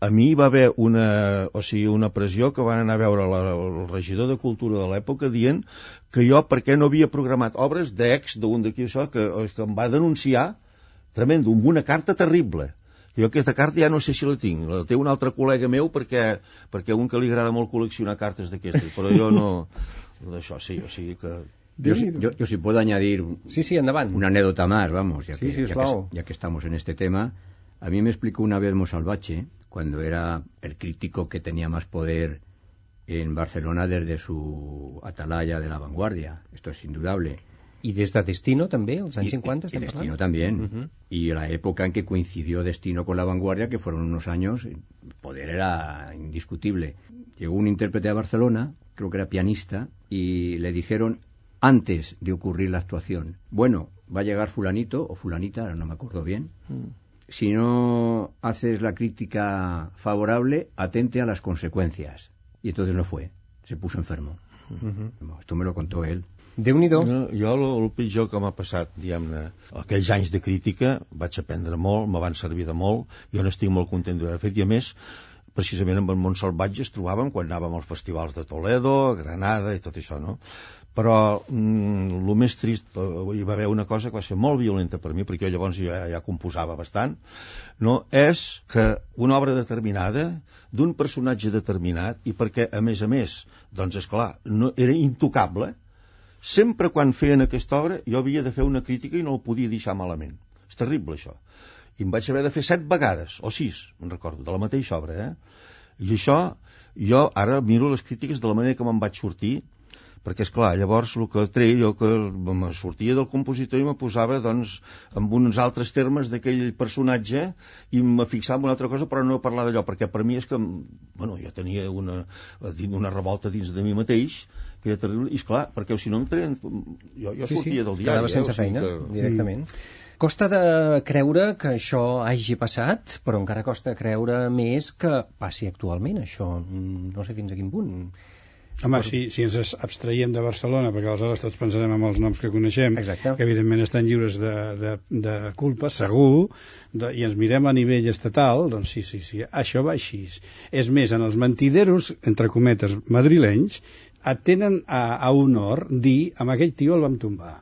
Speaker 2: a mi hi va haver una, o sigui, una pressió que van anar a veure la, el regidor de Cultura de l'època dient que jo, per què no havia programat obres d'ex d'un d'aquí això, que, que em va denunciar tremendo, amb una carta terrible. Jo aquesta carta ja no sé si la tinc, la té un altre col·lega meu perquè, perquè un que li agrada molt col·leccionar cartes d'aquestes, però jo no... D'això sí, o sigui que...
Speaker 4: Yo, yo, yo si puedo añadir
Speaker 1: Sí, sí, endavant.
Speaker 4: una anécdota más, vamos, ya
Speaker 1: Sí,
Speaker 4: que,
Speaker 1: sí,
Speaker 4: ya, que, ya que estamos en este tema. A mí me explicó una vez Mosalvache, cuando era el crítico que tenía más poder en Barcelona desde su atalaya de la vanguardia. Esto es indudable.
Speaker 1: I des de Destino, també, als anys
Speaker 4: Y-
Speaker 1: 50,
Speaker 4: y
Speaker 1: estem
Speaker 4: Destino
Speaker 1: parlant?
Speaker 4: también. Y la época en que coincidió Destino con la vanguardia, que fueron unos años, el poder era indiscutible. Llegó un intérprete a Barcelona, creo que era pianista, y le dijeron, antes de ocurrir la actuación, bueno, va a llegar fulanito o fulanita, ahora no me acuerdo bien, si no haces la crítica favorable, atente a las consecuencias. Y entonces no fue, se puso enfermo. Esto me lo contó él.
Speaker 1: Déu-n'hi-do.
Speaker 2: No, jo el, el pitjor que m'ha passat, diguem-ne, aquells anys de crítica, vaig aprendre molt, me van servir de molt, jo n'estic molt content d'haver fet, i a més, precisament amb el món salvatge es trobàvem quan anàvem als festivals de Toledo, Granada i tot això, no? Però mm, més trist, eh, hi va haver una cosa que va ser molt violenta per mi, perquè jo llavors ja, ja composava bastant, no? és que una obra determinada, d'un personatge determinat, i perquè, a més a més, doncs, és clar, no, era intocable, sempre quan feien aquesta obra jo havia de fer una crítica i no el podia deixar malament. És terrible, això. I em vaig haver de fer set vegades, o sis, me'n recordo, de la mateixa obra, eh? I això, jo ara miro les crítiques de la manera que me'n vaig sortir, perquè, és clar llavors el que treia jo que me sortia del compositor i me posava, doncs, amb uns altres termes d'aquell personatge i me fixava en una altra cosa, però no parlar d'allò, perquè per mi és que, bueno, jo tenia una, una revolta dins de mi mateix, que era terrible, i esclar, perquè si no em treien... Jo, jo sortia del diari.
Speaker 1: quedava
Speaker 2: eh,
Speaker 1: sense
Speaker 2: o sigui
Speaker 1: feina,
Speaker 2: que-
Speaker 1: directament. Costa de creure que això hagi passat, però encara costa creure més que passi actualment, això. Mm, No sé fins a quin punt.
Speaker 3: Home, si, si ens abstraiem de Barcelona, perquè aleshores tots pensarem en els noms que coneixem,
Speaker 1: Exacte.
Speaker 3: que evidentment estan lliures de, de, de culpa, segur, de, i ens mirem a nivell estatal, doncs sí, sí, sí, això va així. És més, en els mentideros, entre cometes, madrilenys, atenen a, a honor dir, amb aquell tio el vam tombar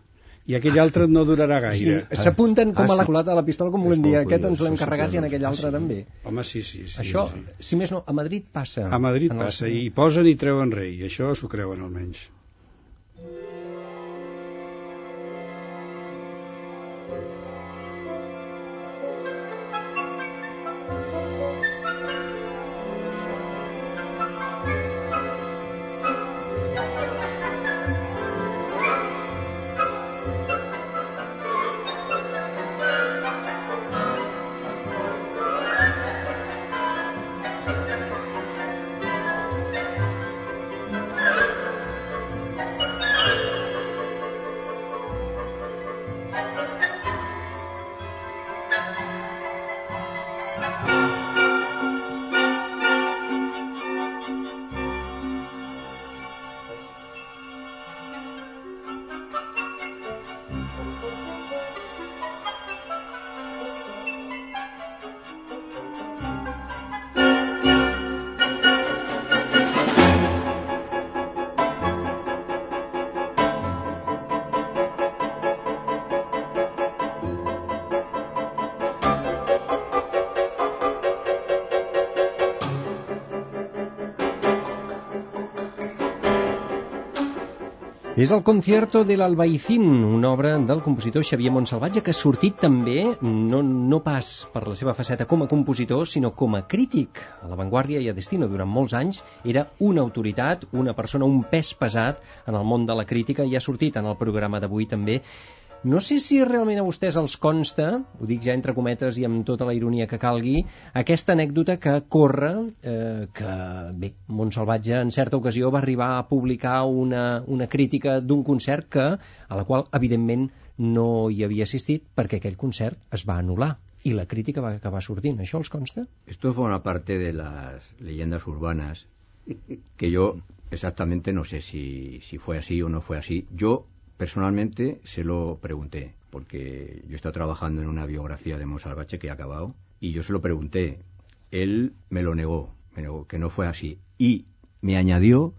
Speaker 3: i aquell altre no durarà
Speaker 1: Sí,
Speaker 3: gaire.
Speaker 1: s'apunten com
Speaker 2: Ah,
Speaker 1: a la
Speaker 2: sí.
Speaker 1: culata de la pistola, com volem dir, aquest ens l'hem
Speaker 2: sí, sí,
Speaker 1: carregat i en
Speaker 2: sí.
Speaker 1: aquell altre també.
Speaker 3: Home, sí, sí. sí
Speaker 1: Això,
Speaker 3: sí.
Speaker 1: si més no, a Madrid passa.
Speaker 3: A Madrid
Speaker 1: les-
Speaker 3: passa, i posen i treuen rei, això s'ho creuen almenys.
Speaker 1: És el Concierto de l'Albaicín, una obra del compositor Xavier Montsalvatge que ha sortit també, no, no pas per la seva faceta com a compositor, sinó com a crític. A La Vanguardia i a Destino durant molts anys era una autoritat, una persona, un pes pesat en el món de la crítica i ha sortit en el programa d'avui també. No sé si realment a vostès els consta, ho dic ja entre cometes i amb tota la ironia que calgui, aquesta anècdota que corre, eh, que bé, Montsalvatge en certa ocasió va arribar a publicar una, una crítica d'un concert que, a la qual evidentment no hi havia assistit perquè aquell concert es va anul·lar i la crítica va acabar sortint. Això els consta?
Speaker 4: Esto forma parte de las leyendas urbanas que yo exactamente no sé si, si fue así o no fue así. Yo personalmente se lo pregunté, porque yo he estado trabajando en una biografía de Monsalvache que ha acabado, y yo se lo pregunté. Él me lo negó, me negó que no fue así. Y me añadió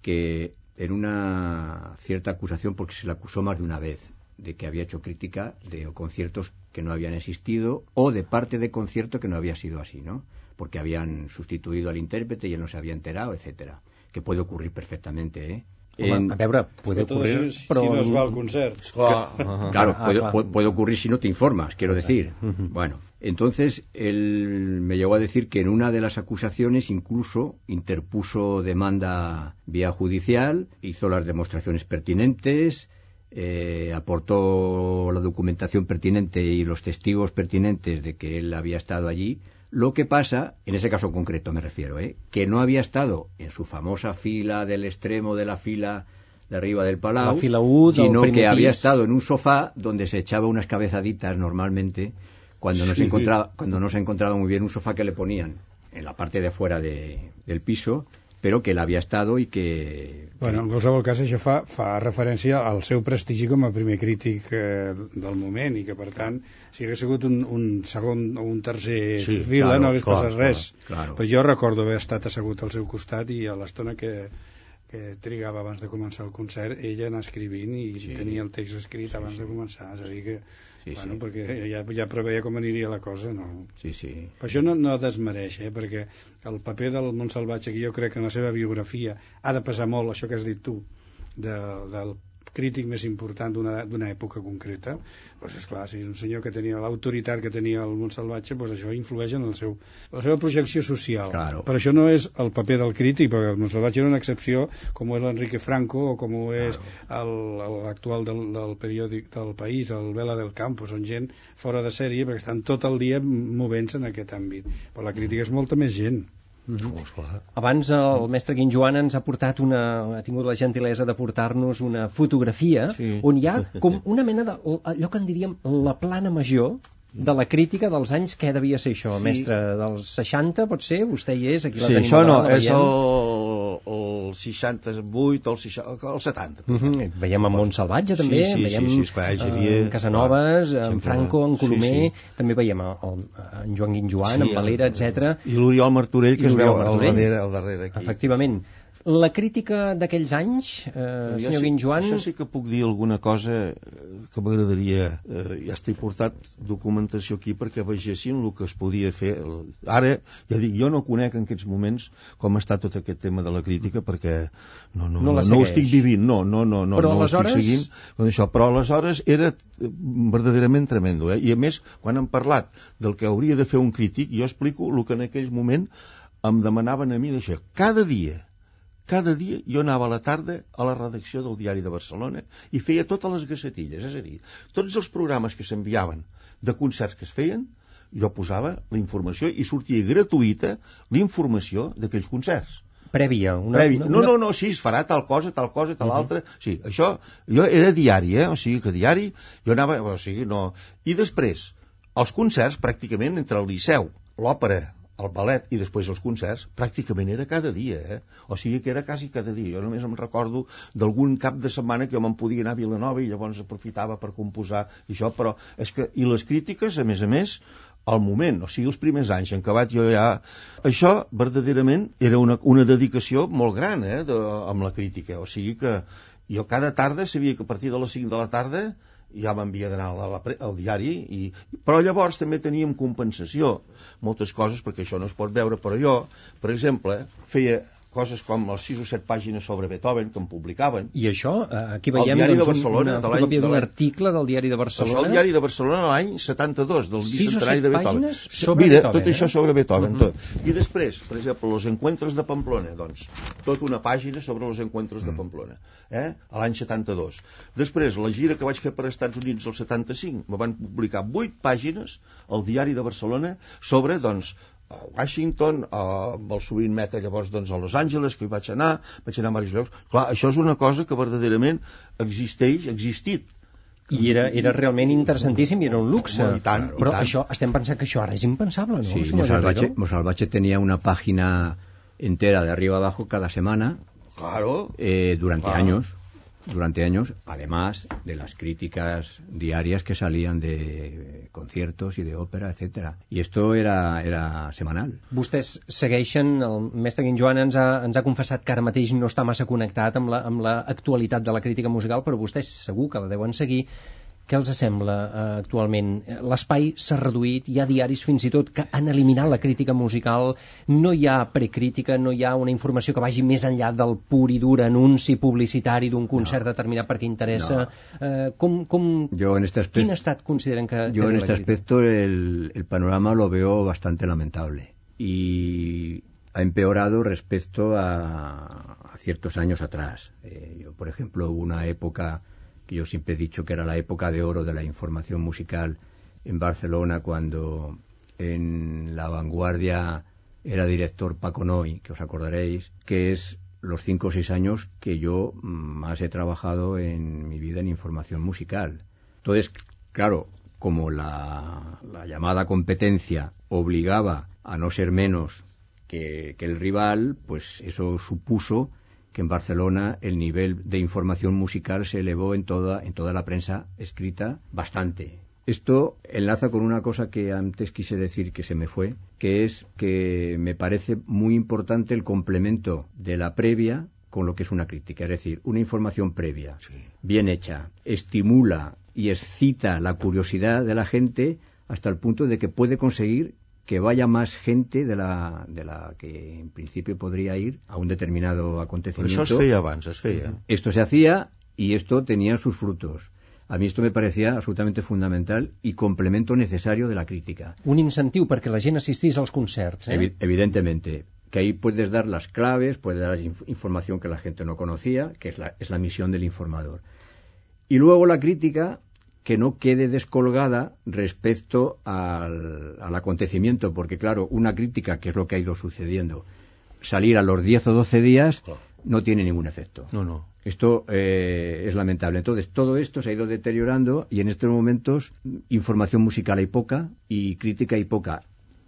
Speaker 4: que en una cierta acusación, porque se le acusó más de una vez, de que había hecho crítica de conciertos que no habían existido o de parte de concierto que no había sido así, ¿no? Porque habían sustituido al intérprete y él no se había enterado, etcétera. Que puede ocurrir perfectamente, ¿eh?
Speaker 1: Home,
Speaker 4: En-
Speaker 1: a veure, puede ocurrir,
Speaker 3: si,
Speaker 1: però...
Speaker 3: si no es va al concert.
Speaker 2: Clar,
Speaker 4: Claro,
Speaker 1: Ah,
Speaker 4: puede,
Speaker 1: claro.
Speaker 4: puede- puede ocurrir si no te informas, quiero decir. Bueno, entonces él me llegó a decir que en una de las acusaciones incluso interpuso demanda vía judicial, hizo las demostraciones pertinentes, eh, aportó la documentación pertinente y los testigos pertinentes de que él había estado allí. Lo que pasa, en ese caso concreto me refiero, ¿eh? que no había estado en su famosa fila del extremo de la fila de arriba del Palau,
Speaker 1: La fila U
Speaker 4: sino que había estado en un sofá donde se echaba unas cabezaditas normalmente cuando no se encontraba cuando no se encontraba muy bien un sofá que le ponían en la parte de fuera de- del piso pero que él había estado y que
Speaker 3: Bueno, en qualsevol cas, això fa, fa referència al seu prestigi com a primer crític eh, del moment i que, per tant, si hagués sigut un, un segon o un tercer
Speaker 2: Sí,
Speaker 3: fila
Speaker 4: claro,
Speaker 3: no hagués
Speaker 2: clar,
Speaker 3: passat res.
Speaker 4: claro.
Speaker 3: Però jo recordo haver estat assegut al seu costat i a l'estona que, que trigava abans de començar el concert, ella anar escrivint i
Speaker 4: Sí.
Speaker 3: tenia el text escrit abans de començar. És a dir que,
Speaker 4: Sí,
Speaker 3: bueno,
Speaker 4: sí.
Speaker 3: perquè ja, ja preveia com aniria la cosa, no?
Speaker 4: sí sí
Speaker 3: Però això no, no desmereix, eh? perquè el paper del Montsalvatge, que jo crec que en la seva biografia ha de pesar molt, això que has dit tu, de, del crític més important d'una època concreta, doncs és clar, si és un senyor que tenia l'autoritat que tenia el Montsalvatge, doncs això influeix en el seu, la seva projecció social.
Speaker 4: Claro.
Speaker 3: Però això no és el paper del crític, perquè el Montsalvatge era una excepció, com és l'Enrique Franco o com ho és el- l'actual del, del periòdic del país, el Vela del Campo, són gent fora de sèrie perquè estan tot el dia movent-se en aquest àmbit. Però la crítica és molta més gent.
Speaker 2: Oh, esclar.
Speaker 1: Abans el mestre Quim Joan ens ha portat una, ha tingut la gentilesa de portar-nos una fotografia
Speaker 2: Sí.
Speaker 1: on hi ha com una mena de, allò que en diríem la plana major de la crítica dels anys, què devia ser això,
Speaker 2: Sí.
Speaker 1: mestre? Dels 60, pot ser? Vostè hi és, aquí la
Speaker 2: Sí,
Speaker 1: tenim
Speaker 2: això no, és el, el el 68 o el, 60, el 70.
Speaker 1: Uh -huh. Veiem a Montsalvatge també,
Speaker 2: sí, sí,
Speaker 1: veiem
Speaker 2: sí, sí, esclar, hi havia,
Speaker 1: en Casanovas,
Speaker 2: clar,
Speaker 1: en Franco, en Colomer,
Speaker 2: sí,
Speaker 1: també veiem a, en Joan Guinjoan, en Valera, etc.
Speaker 2: I l'Oriol Martorell, que es veu al darrere, al darrere aquí.
Speaker 1: Efectivament. La crítica d'aquells anys, eh,
Speaker 2: Jo
Speaker 1: senyor
Speaker 2: sí-
Speaker 1: Guinjoan...
Speaker 2: Això sí que puc dir alguna cosa eh, que m'agradaria... Eh, ja estic portat documentació aquí perquè vegessin el que es podia fer. Ara, ja dic, jo no conec en aquests moments com està tot aquest tema de la crítica perquè no, no,
Speaker 1: No la
Speaker 2: no, ho estic vivint, no, no, no, no,
Speaker 1: Però
Speaker 2: no ho
Speaker 1: aleshores-
Speaker 2: estic seguint. Doncs això, però aleshores era eh, verdaderament tremendo. Eh? I a més, quan hem parlat del que hauria de fer un crític, jo explico el que en aquell moment em demanaven a mi d'això. Cada dia, cada dia jo anava a la tarda a la redacció del Diari de Barcelona i feia totes les gacetilles, és a dir, tots els programes que s'enviaven de concerts que es feien, jo posava la informació i sortia gratuïta la informació d'aquells concerts.
Speaker 1: Prèvia. Una,
Speaker 2: Previ.
Speaker 1: una,
Speaker 2: No,
Speaker 1: una...
Speaker 2: no, no, sí, es farà tal cosa, tal cosa, tal altra. Sí, això, jo era diari, eh? O sigui que diari, jo anava, o sigui, no... I després, els concerts, pràcticament, entre el Liceu, l'òpera, el ballet i després els concerts, pràcticament era cada dia, eh? O sigui que era quasi cada dia. Jo només em recordo d'algun cap de setmana que jo me'n podia anar a Vilanova i llavors aprofitava per composar i això, però és que... I les crítiques, a més a més, al moment, o sigui, els primers anys en què vaig jo ja... Això, verdaderament, era una, una dedicació molt gran, eh, de, amb la crítica. O sigui que jo cada tarda sabia que a partir de les 5 de la tarda ja m'havia d'anar al diari, i, però llavors també teníem compensació, moltes coses, perquè això no es pot veure, però jo, per exemple, feia coses com les 6 o 7 pàgines sobre Beethoven que em publicaven,
Speaker 1: I això, eh, aquí
Speaker 2: El
Speaker 1: veiem
Speaker 2: Diari de
Speaker 1: doncs,
Speaker 2: Barcelona,
Speaker 1: una
Speaker 2: de
Speaker 1: fotocòpia
Speaker 2: de
Speaker 1: d'un article del Diari de
Speaker 2: Això
Speaker 1: Barcelona.
Speaker 2: al diari de Barcelona l'any 72, del bicentenari de Beethoven.
Speaker 1: sobre
Speaker 2: Mira,
Speaker 1: Beethoven,
Speaker 2: tot
Speaker 1: eh?
Speaker 2: això sobre Beethoven,
Speaker 1: Mhm.
Speaker 2: tot. I després, per exemple, los encuentros de Pamplona, doncs, tota una pàgina sobre los encuentros de Pamplona, eh? a l'any 72. Després, la gira que vaig fer per Estats Units el 75, me van publicar 8 pàgines al diari de Barcelona sobre, doncs, a Washington, a, amb el sovint meta llavors doncs, a Los Angeles, que hi vaig anar, vaig anar a diversos llocs. Clar, això és una cosa que verdaderament existeix, ha existit.
Speaker 1: I era, era realment interessantíssim i era un luxe.
Speaker 2: Home, i tant, i
Speaker 1: Però
Speaker 2: tant.
Speaker 1: això, estem pensant que això ara és impensable, no,
Speaker 4: Sí, Mosalvache? Mosalvache tenía una página entera de arriba abajo cada semana
Speaker 2: Claro.
Speaker 4: eh, durante
Speaker 2: Claro.
Speaker 4: años durante años, además de las críticas diarias que salían de conciertos y de ópera, etcétera. Y esto era, era semanal.
Speaker 1: Vostès segueixen, el mestre Guinjoan ens ha, ens ha confessat que ara mateix no està massa connectat amb la, amb la actualitat de la crítica musical, però vostès segur que la deuen seguir. Què els sembla eh, actualment? L'espai s'ha reduït, hi ha diaris fins i tot que han eliminat la crítica musical, no hi ha precrítica, no hi ha una informació que vagi més enllà del pur i dur anunci publicitari d'un concert determinat perquè interessa. Eh, com, com,
Speaker 4: Yo en este
Speaker 1: quin
Speaker 4: aspecto,
Speaker 1: estat consideren que...
Speaker 4: yo
Speaker 1: que
Speaker 4: en este
Speaker 1: crítica?
Speaker 4: aspecto el, el panorama lo veo bastante lamentable y ha empeorado respecto a, a ciertos años atrás. Eh, yo, por ejemplo, hubo una época que yo siempre he dicho que era la época de oro de la información musical en Barcelona cuando en la vanguardia era director Paco Noy, que os acordaréis, que es los cinco o seis años que yo más he trabajado en mi vida en información musical. Entonces, claro, como la, la llamada competencia obligaba a no ser menos que el rival, pues eso supuso que en Barcelona el nivel de información musical se elevó en toda, en toda la prensa escrita bastante. Esto enlaza con una cosa que antes quise decir que se me fue, que es que me parece muy importante el complemento de la previa con lo que es una crítica, es decir, una información previa, bien hecha, estimula y excita la curiosidad de la gente hasta el punto de que puede conseguir que vaya más gente de la, de la que en principio podría ir a un determinado acontecimiento.
Speaker 2: això es feia abans, es feia.
Speaker 4: Esto se hacía y esto tenía sus frutos. A mí esto me parecía absolutamente fundamental y complemento necesario de la crítica.
Speaker 1: Un incentiu perquè la gent assistís als concerts, eh?
Speaker 4: Evi- evidentemente, que ahí puedes dar las claves, puedes dar inf- información que la gente no conocía, que es la, es la misión del informador. Y luego la crítica que no quede descolgada respecto al, al acontecimiento, porque claro, una crítica, que es lo que ha ido sucediendo, salir a los 10 o 12 días no tiene ningún efecto.
Speaker 2: No, no.
Speaker 4: Esto eh, es lamentable. Entonces, todo esto se ha ido deteriorando y en estos momentos información musical hay poca y crítica hay poca.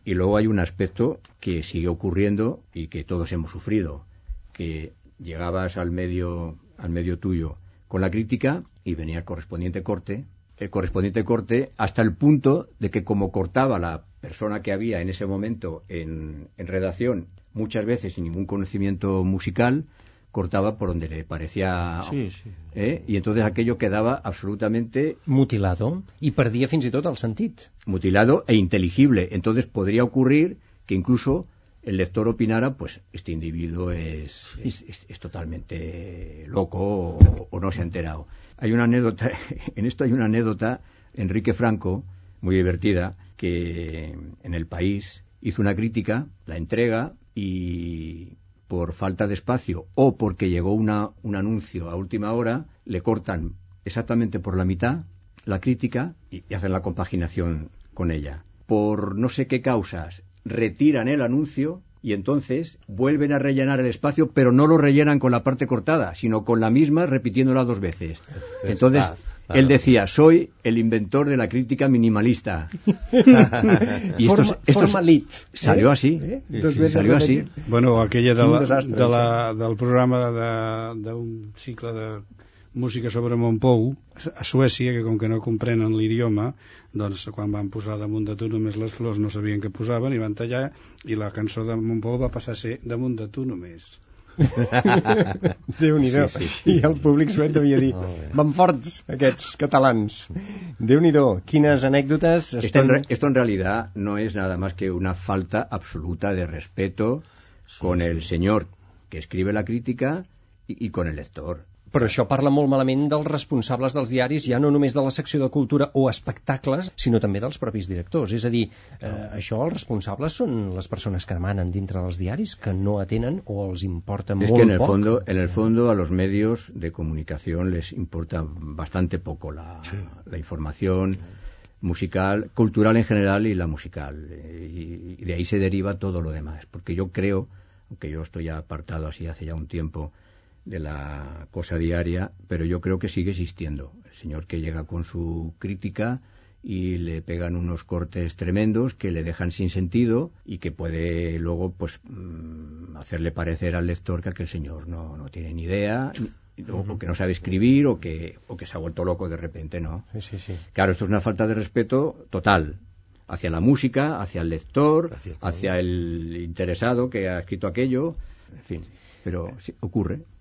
Speaker 4: Y luego hay un aspecto que sigue ocurriendo y que todos hemos sufrido, que llegabas al medio, al medio tuyo con la crítica y venía el correspondiente corte, el correspondiente corte hasta el punto de que como cortaba la persona que había en ese momento en, en redacción, muchas veces sin ningún conocimiento musical, cortaba por donde le parecía
Speaker 2: Sí, sí.
Speaker 4: ¿eh? y entonces aquello quedaba absolutamente
Speaker 1: Mutilado. I perdia fins i tot el sentit.
Speaker 4: mutilado e inteligible. Entonces podría ocurrir que incluso el lector opinara, pues este individuo es, es, es- es totalmente loco o, o no se ha enterado. Hay una anécdota, en esto hay una anécdota, Enrique Franco, muy divertida, que en el país hizo una crítica, la entrega y por falta de espacio o porque llegó una, un anuncio a última hora, le cortan exactamente por la mitad la crítica y, y hacen la compaginación con ella. Por no sé qué causas, retiran el anuncio y entonces vuelven a rellenar el espacio, pero no lo rellenan con la parte cortada, sino con la misma repitiéndola dos veces. Entonces,
Speaker 2: Ah, claro.
Speaker 4: él decía, soy el inventor de la crítica minimalista. y esto,
Speaker 1: Forma-
Speaker 4: esto
Speaker 1: formalit.
Speaker 4: salió así.
Speaker 1: Eh?
Speaker 4: Sí,
Speaker 1: Dos
Speaker 4: sí,
Speaker 1: veces
Speaker 4: salió así.
Speaker 1: repetit.
Speaker 3: Bueno, aquella de la,
Speaker 1: desastre,
Speaker 3: de la, del programa de- d'un cicle de música sobre Montpou, a Suècia, que com que no comprenen l'idioma, doncs quan van posar damunt de tu només les flors no sabien què posaven i van tallar i la cançó de Montpou va passar a ser damunt de tu només.
Speaker 1: Déu-n'hi-do. Sí, sí. I el públic suec devia dir, van forts aquests catalans. Déu-n'hi-do, quines anècdotes
Speaker 4: Esto en,
Speaker 1: estem...
Speaker 4: re- esto en realidad no es nada más que una falta absoluta de respeto con el señor que escribe la crítica y, y con el lector.
Speaker 1: Però això parla molt malament dels responsables dels diaris, ja no només de la secció de cultura o espectacles, sinó també dels propis directors. És a dir, eh, això els responsables són les persones que manen dintre dels diaris, que no atenen o els importa
Speaker 4: Es
Speaker 1: molt
Speaker 4: que en el
Speaker 1: poc.
Speaker 4: fondo, en el fondo a los medios de comunicación les importa bastante poco la, la información musical, cultural en general y la musical. Y, y de ahí se deriva todo lo demás. Porque yo creo, aunque yo estoy apartado así hace ya un tiempo de la cosa diaria, pero yo creo que sigue existiendo. El señor que llega con su crítica y le pegan unos cortes tremendos que le dejan sin sentido y que puede luego pues mm, hacerle parecer al lector que aquel señor no, no tiene ni idea o, que no sabe escribir o que, o que se ha vuelto loco de repente, ¿no?
Speaker 1: Sí, sí, sí.
Speaker 4: Claro, esto es una falta de respeto total hacia la música, hacia el lector,
Speaker 2: hacia
Speaker 4: el interesado que ha escrito aquello, en fin, pero sí, ocurre.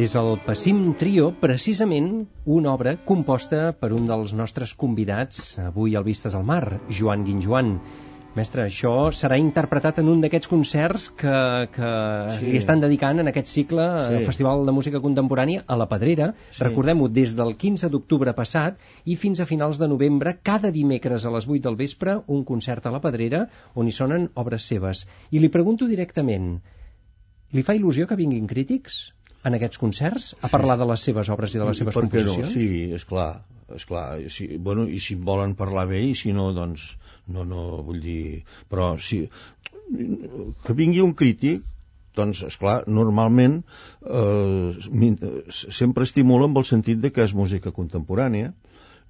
Speaker 1: És el Passim Trio, precisament una obra composta per un dels nostres convidats avui al Vistes al Mar, Joan Guinjoan. Mestre, això serà interpretat en un d'aquests concerts que, que sí. li estan dedicant en aquest cicle sí.
Speaker 2: Sí.
Speaker 1: Festival de Música Contemporània a la Pedrera. Sí. Recordem-ho, des del 15 d'octubre passat i fins a finals de novembre, cada dimecres a les 8 del vespre, un concert a la Pedrera on hi sonen obres seves. I li pregunto directament, li fa il·lusió que vinguin crítics en aquests concerts a parlar de les seves obres i de les seves
Speaker 2: per què no?
Speaker 1: composicions?
Speaker 2: Sí, és clar, és clar. Sí, bueno, i si en volen parlar bé i si no, doncs no, no, vull dir... Però sí, que vingui un crític doncs, és clar, normalment eh, sempre estimula amb el sentit de que és música contemporània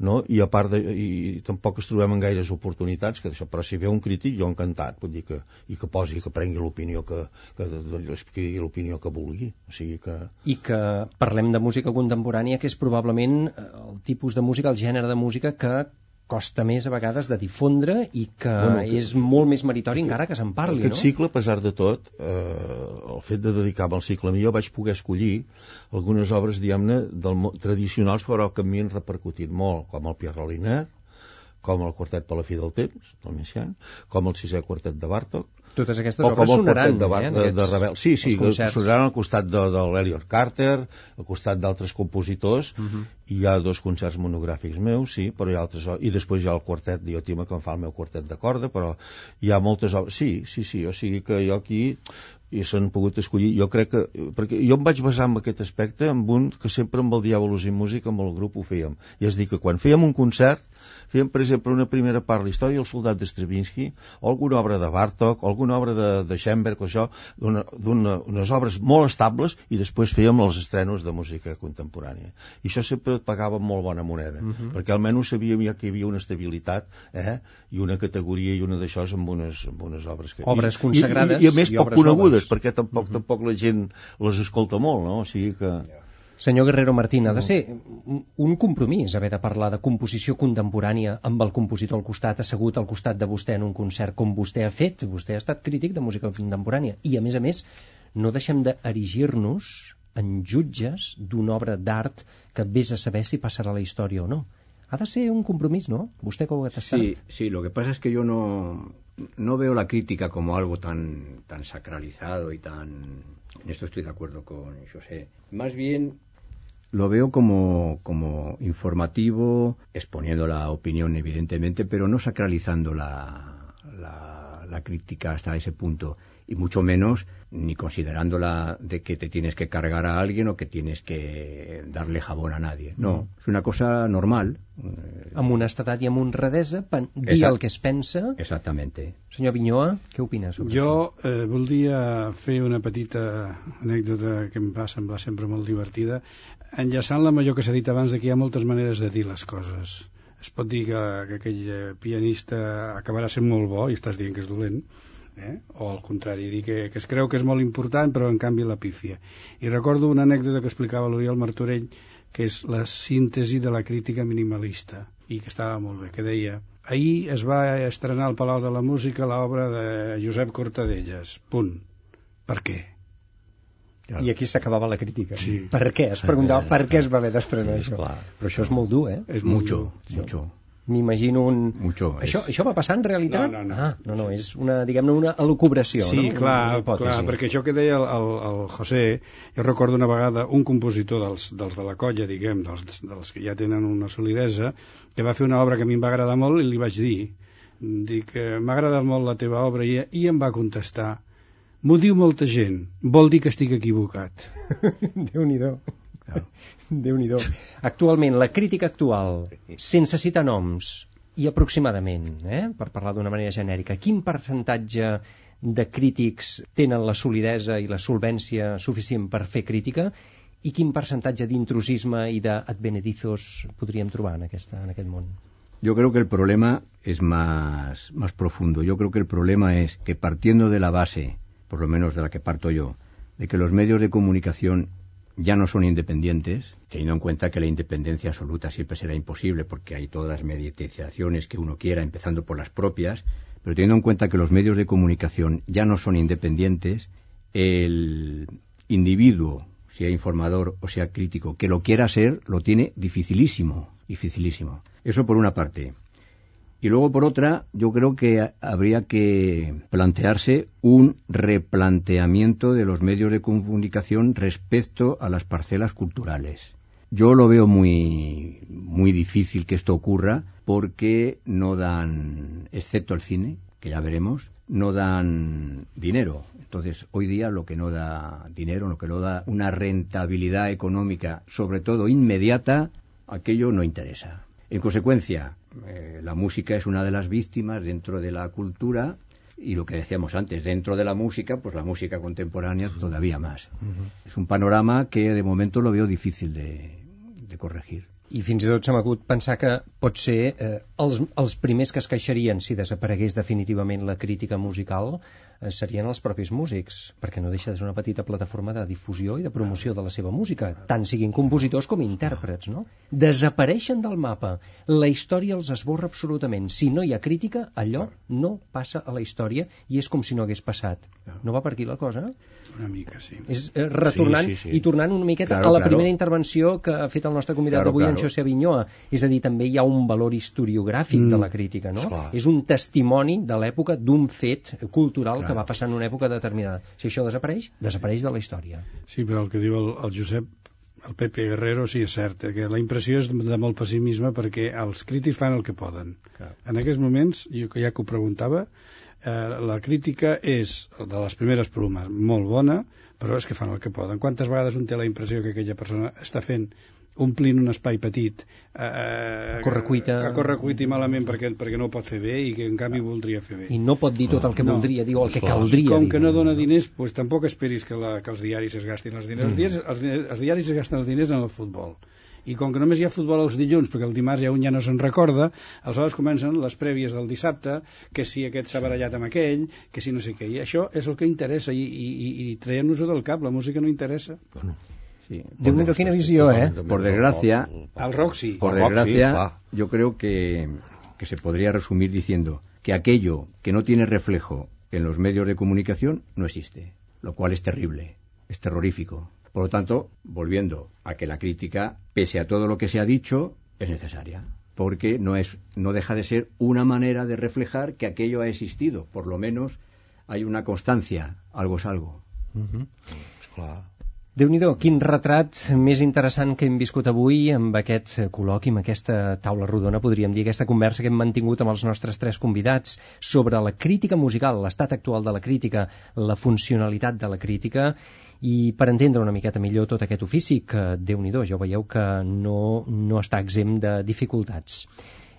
Speaker 2: no? I a part de, i tampoc es trobem en gaires oportunitats que d'això, però si ve un crític jo encantat, vull dir que, i que posi, que prengui l'opinió que, que, que l'opinió que vulgui o sigui que,
Speaker 1: I que parlem de música contemporània, que és probablement eh, el tipus de música, el gènere de música que costa més a vegades de difondre i que
Speaker 2: Bueno, que-
Speaker 1: és molt més meritori encara que se'n parli,
Speaker 2: Aquest
Speaker 1: no?
Speaker 2: cicle, a pesar de tot, eh, el fet de dedicar-me al cicle millor vaig poder escollir algunes obres, diguem-ne, tradicionals, però que a mi han repercutit molt, com el Pierre Roliner, com el quartet per la fi del temps, del Messiaen, com el sisè quartet de Bartók,
Speaker 1: Totes aquestes
Speaker 2: o
Speaker 1: obres sonaran,
Speaker 2: de, Bar
Speaker 1: eh,
Speaker 2: de, de
Speaker 1: aquests-
Speaker 2: Rebel. Sí, sí, sonaran al costat de, de l'Eliot Carter, al costat d'altres compositors,
Speaker 1: Mhm.
Speaker 2: i hi ha dos concerts monogràfics meus, sí, però hi ha altres... I després hi ha el quartet d'Iotima, que em fa el meu quartet de corda, però hi ha moltes obres... Sí, sí, sí, o sigui que jo aquí i s'han pogut escollir, jo crec que perquè jo em vaig basar en aquest aspecte amb un que sempre amb el Diabolus i Música amb el grup ho fèiem, i és dir que quan fèiem un concert fèiem per exemple una primera part la història del soldat de Stravinsky o alguna obra de Bartók o alguna obra de, de Schoenberg o això, d'una- d'una- unes obres molt estables i després fèiem els estrenos de música contemporània. I això sempre et pagava molt bona moneda perquè almenys sabíem ja que hi havia una estabilitat eh? i una categoria i una d'això amb unes, amb unes obres que...
Speaker 1: Obres
Speaker 2: i,
Speaker 1: consagrades
Speaker 2: i, i, a més
Speaker 1: i
Speaker 2: poc
Speaker 1: obres
Speaker 2: conegudes
Speaker 1: noves.
Speaker 2: perquè tampoc, tampoc la gent les escolta molt no? o sigui que
Speaker 1: Senyor Guerrero Martín, ha de ser un- compromís haver de parlar de composició contemporània amb el compositor al costat, assegut al costat de vostè en un concert com vostè ha fet. Vostè ha estat crític de música contemporània. I, a més a més, no deixem d'erigir-nos en jutges d'una obra d'art que vés a saber si passarà a la història o no. Ha de ser un compromís, ¿no? Vostè que ho ha tastat.
Speaker 4: Sí, sí, lo que pasa es que yo no, no veo la crítica como algo tan, tan sacralizado y tan... En esto estoy de acuerdo con José. Más bien lo veo como, como informativo, exponiendo la opinión evidentemente, pero no sacralizando la, la, la crítica hasta ese punto. Y mucho menos ni considerándola de que te tienes que cargar a alguien o que tienes que darle jabón a nadie. No, es una cosa normal. eh,
Speaker 1: Amb honestedat i amb honradesa, pen- dir el que es pensa.
Speaker 4: Exactamente.
Speaker 1: Senyor Vinyoa, què opina sobre
Speaker 3: Jo eh, voldria fer una petita anècdota que em va semblar sempre molt divertida, enllaçant la major que s'ha dit abans de que hi ha moltes maneres de dir les coses. Es pot dir que, que aquell pianista acabarà sent molt bo i estàs dient que és dolent, eh? o al contrari, dir que, que es creu que és molt important però en canvi la pífia. I recordo una anècdota que explicava l'Oriol Martorell que és la síntesi de la crítica minimalista i que estava molt bé, que deia ahir es va estrenar al Palau de la Música l'obra de Josep Cortadellas, punt. Per què?
Speaker 1: I aquí s'acabava la crítica.
Speaker 3: Sí.
Speaker 1: Per què? Es preguntava per què es va haver d'estrenar això.
Speaker 2: clar.
Speaker 1: Però això és molt dur, eh?
Speaker 3: És molt
Speaker 4: Mucho,
Speaker 3: dur.
Speaker 4: mucho.
Speaker 1: M'imagino un...
Speaker 4: Mucho,
Speaker 1: Això,
Speaker 4: és-
Speaker 1: això va passar en realitat?
Speaker 3: No, no, no.
Speaker 1: Ah, no, no, és una, diguem-ne, una elucubració,
Speaker 3: Sí,
Speaker 1: no?
Speaker 3: Clar,
Speaker 1: una hipòtesi.
Speaker 3: clar, perquè això que deia el, el, el José, jo recordo una vegada un compositor dels, dels de la colla, diguem, dels, dels que ja tenen una solidesa, que va fer una obra que a mi em va agradar molt i li vaig dir, dic, eh, m'ha agradat molt la teva obra i, i em va contestar, m'ho diu molta gent, vol dir que estic equivocat.
Speaker 1: Déu-n'hi-do. Déu-n'hi-do. Actualment, la crítica actual, sense citar noms, i aproximadament, eh, per parlar d'una manera genèrica, quin percentatge de crítics tenen la solidesa i la solvència suficient per fer crítica i quin percentatge d'intrusisme i d'advenedizos podríem trobar en, aquesta, en aquest món?
Speaker 4: Yo creo que el problema es más, más profundo. Yo creo que el problema es que partiendo de la base, por lo menos de la que parto yo, de que los medios de comunicación ya no son independientes, teniendo en cuenta que la independencia absoluta siempre será imposible porque hay todas las mediatizaciones que uno quiera, empezando por las propias, pero teniendo en cuenta que los medios de comunicación ya no son independientes, el individuo, sea informador o sea crítico, que lo quiera ser, lo tiene dificilísimo, dificilísimo. Eso por una parte. Y luego, por otra, yo creo que habría que plantearse un replanteamiento de los medios de comunicación respecto a las parcelas culturales. Yo lo veo muy, muy difícil que esto ocurra porque no dan, excepto el cine, que ya veremos, no dan dinero. Entonces, hoy día lo que no da dinero, lo que no da una rentabilidad económica, sobre todo inmediata, aquello no interesa. En consecuencia, eh, la música es una de las víctimas dentro de la cultura y lo que decíamos antes, dentro de la música, pues la música contemporánea todavía más. Es un panorama que de momento lo veo difícil de, de corregir.
Speaker 1: I fins i tot s'ha m'acut pensar que pot ser eh, els, els primers que es queixarien si desaparegués definitivament la crítica musical eh, serien els propis músics, perquè no deixa de ser una petita plataforma de difusió i de promoció de la seva música, tant siguin compositors com intèrprets, no? Desapareixen del mapa, la història els esborra absolutament. Si no hi ha crítica, allò no passa a la història i és com si no hagués passat. No va per aquí la cosa?
Speaker 3: Una mica, sí.
Speaker 1: És eh, retornant
Speaker 2: Sí, sí, sí.
Speaker 1: i tornant una miqueta
Speaker 4: Claro,
Speaker 1: a la
Speaker 4: claro.
Speaker 1: primera intervenció que ha fet el nostre convidat
Speaker 4: Claro,
Speaker 1: d'avui, en
Speaker 4: claro.
Speaker 1: José Avinyoa. És a dir, també hi ha un valor historiogràfic
Speaker 3: Mm.
Speaker 1: de la crítica, no?
Speaker 2: Esclar.
Speaker 1: És un testimoni de l'època d'un fet cultural que
Speaker 4: Claro.
Speaker 1: va passar en una època determinada. Si això desapareix, desapareix de la història.
Speaker 3: Sí, però el que diu el, el Josep, el Pepe Guerrero, sí és cert, eh, que la impressió és de, de molt pessimisme perquè els crítics fan el que poden.
Speaker 1: Clar.
Speaker 3: En aquests moments, jo que ja que ho preguntava, eh, la crítica és, de les primeres plomes, molt bona, però és que fan el que poden. Quantes vegades un té la impressió que aquella persona està fent omplint un espai petit eh,
Speaker 1: A correcuita.
Speaker 3: que corre cuita i malament perquè, perquè no ho pot fer bé i que en canvi voldria fer bé
Speaker 1: I no pot dir tot el que
Speaker 3: No.
Speaker 1: voldria dir o el que caldria
Speaker 3: com que no dona diners, pues, tampoc esperis que, la, que els diaris es gastin els diners. Mm. Els, diaris, els, diners, els diaris es gasten els diners en el futbol. I com que només hi ha futbol els dilluns, perquè el dimarts ja un ja no se'n recorda, aleshores comencen les prèvies del dissabte, que si aquest s'ha barallat amb aquell, que si no sé què. I això és el que interessa, i, i, i, i traiem-nos-ho del cap, la música no interessa.
Speaker 4: Sí.
Speaker 1: Déu-n'hi-do, quina visió, eh?
Speaker 4: Por desgracia,
Speaker 3: El rock sí.
Speaker 4: Por desgracia,
Speaker 2: va.
Speaker 4: yo creo que, que se podría resumir diciendo que aquello que no tiene reflejo en los medios de comunicación no existe, lo cual es terrible, es terrorífico. Por lo tanto, volviendo a que la crítica, pese a todo lo que se ha dicho, es necesaria, porque no es no deja de ser una manera de reflejar que aquello ha existido, por lo menos hay una constancia, algo es algo.
Speaker 2: Esclar.
Speaker 1: déu nhi quin retrat més interessant que hem viscut avui amb aquest col·loqui, amb aquesta taula rodona, podríem dir, aquesta conversa que hem mantingut amb els nostres tres convidats sobre la crítica musical, l'estat actual de la crítica, la funcionalitat de la crítica i per entendre una miqueta millor tot aquest ofici que, déu nhi ja veieu que no, no està exempt de dificultats.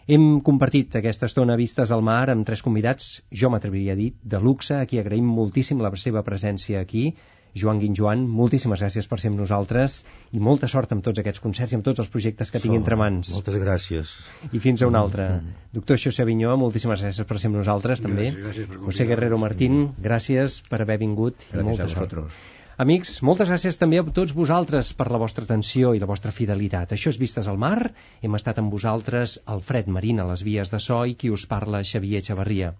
Speaker 1: Hem compartit aquesta estona vistes al mar amb tres convidats, jo m'atreviria a dir, de luxe, a qui agraïm moltíssim la seva presència aquí. Joan Guinjoan, moltíssimes gràcies per ser amb nosaltres i molta sort amb tots aquests concerts i amb tots els projectes que tinc entre mans.
Speaker 2: Moltes gràcies.
Speaker 1: I fins a un altre. Doctor José Avinyó, moltíssimes gràcies per ser amb nosaltres també.
Speaker 3: Gràcies, gràcies per
Speaker 1: José. Guerrero Martín, gràcies per haver vingut i
Speaker 4: Gracias
Speaker 1: molta
Speaker 4: a
Speaker 1: sort. Amics, moltes gràcies també a tots vosaltres per la vostra atenció i la vostra fidelitat. Això és Vistes al Mar. Hem estat amb vosaltres Alfred Marín a les vies de so i qui us parla Xavier Xavarria.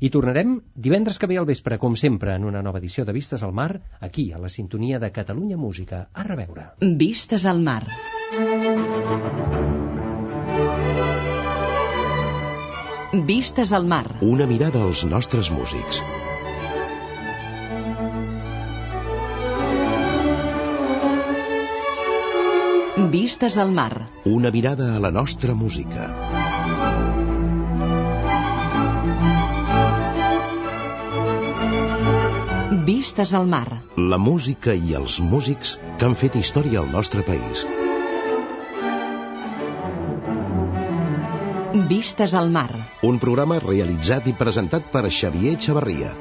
Speaker 1: I tornarem divendres que ve al vespre, com sempre, en una nova edició de Vistes al Mar, aquí, a la sintonia de Catalunya Música. A reveure.
Speaker 5: Vistes al mar. Vistes al mar.
Speaker 6: Una mirada als nostres músics.
Speaker 5: Vistes al mar.
Speaker 6: Una mirada a la nostra música.
Speaker 5: Vistes al mar.
Speaker 6: La música i els músics que han fet història al nostre país.
Speaker 5: Vistes al mar.
Speaker 6: Un programa realitzat i presentat per Xavier Xavarria.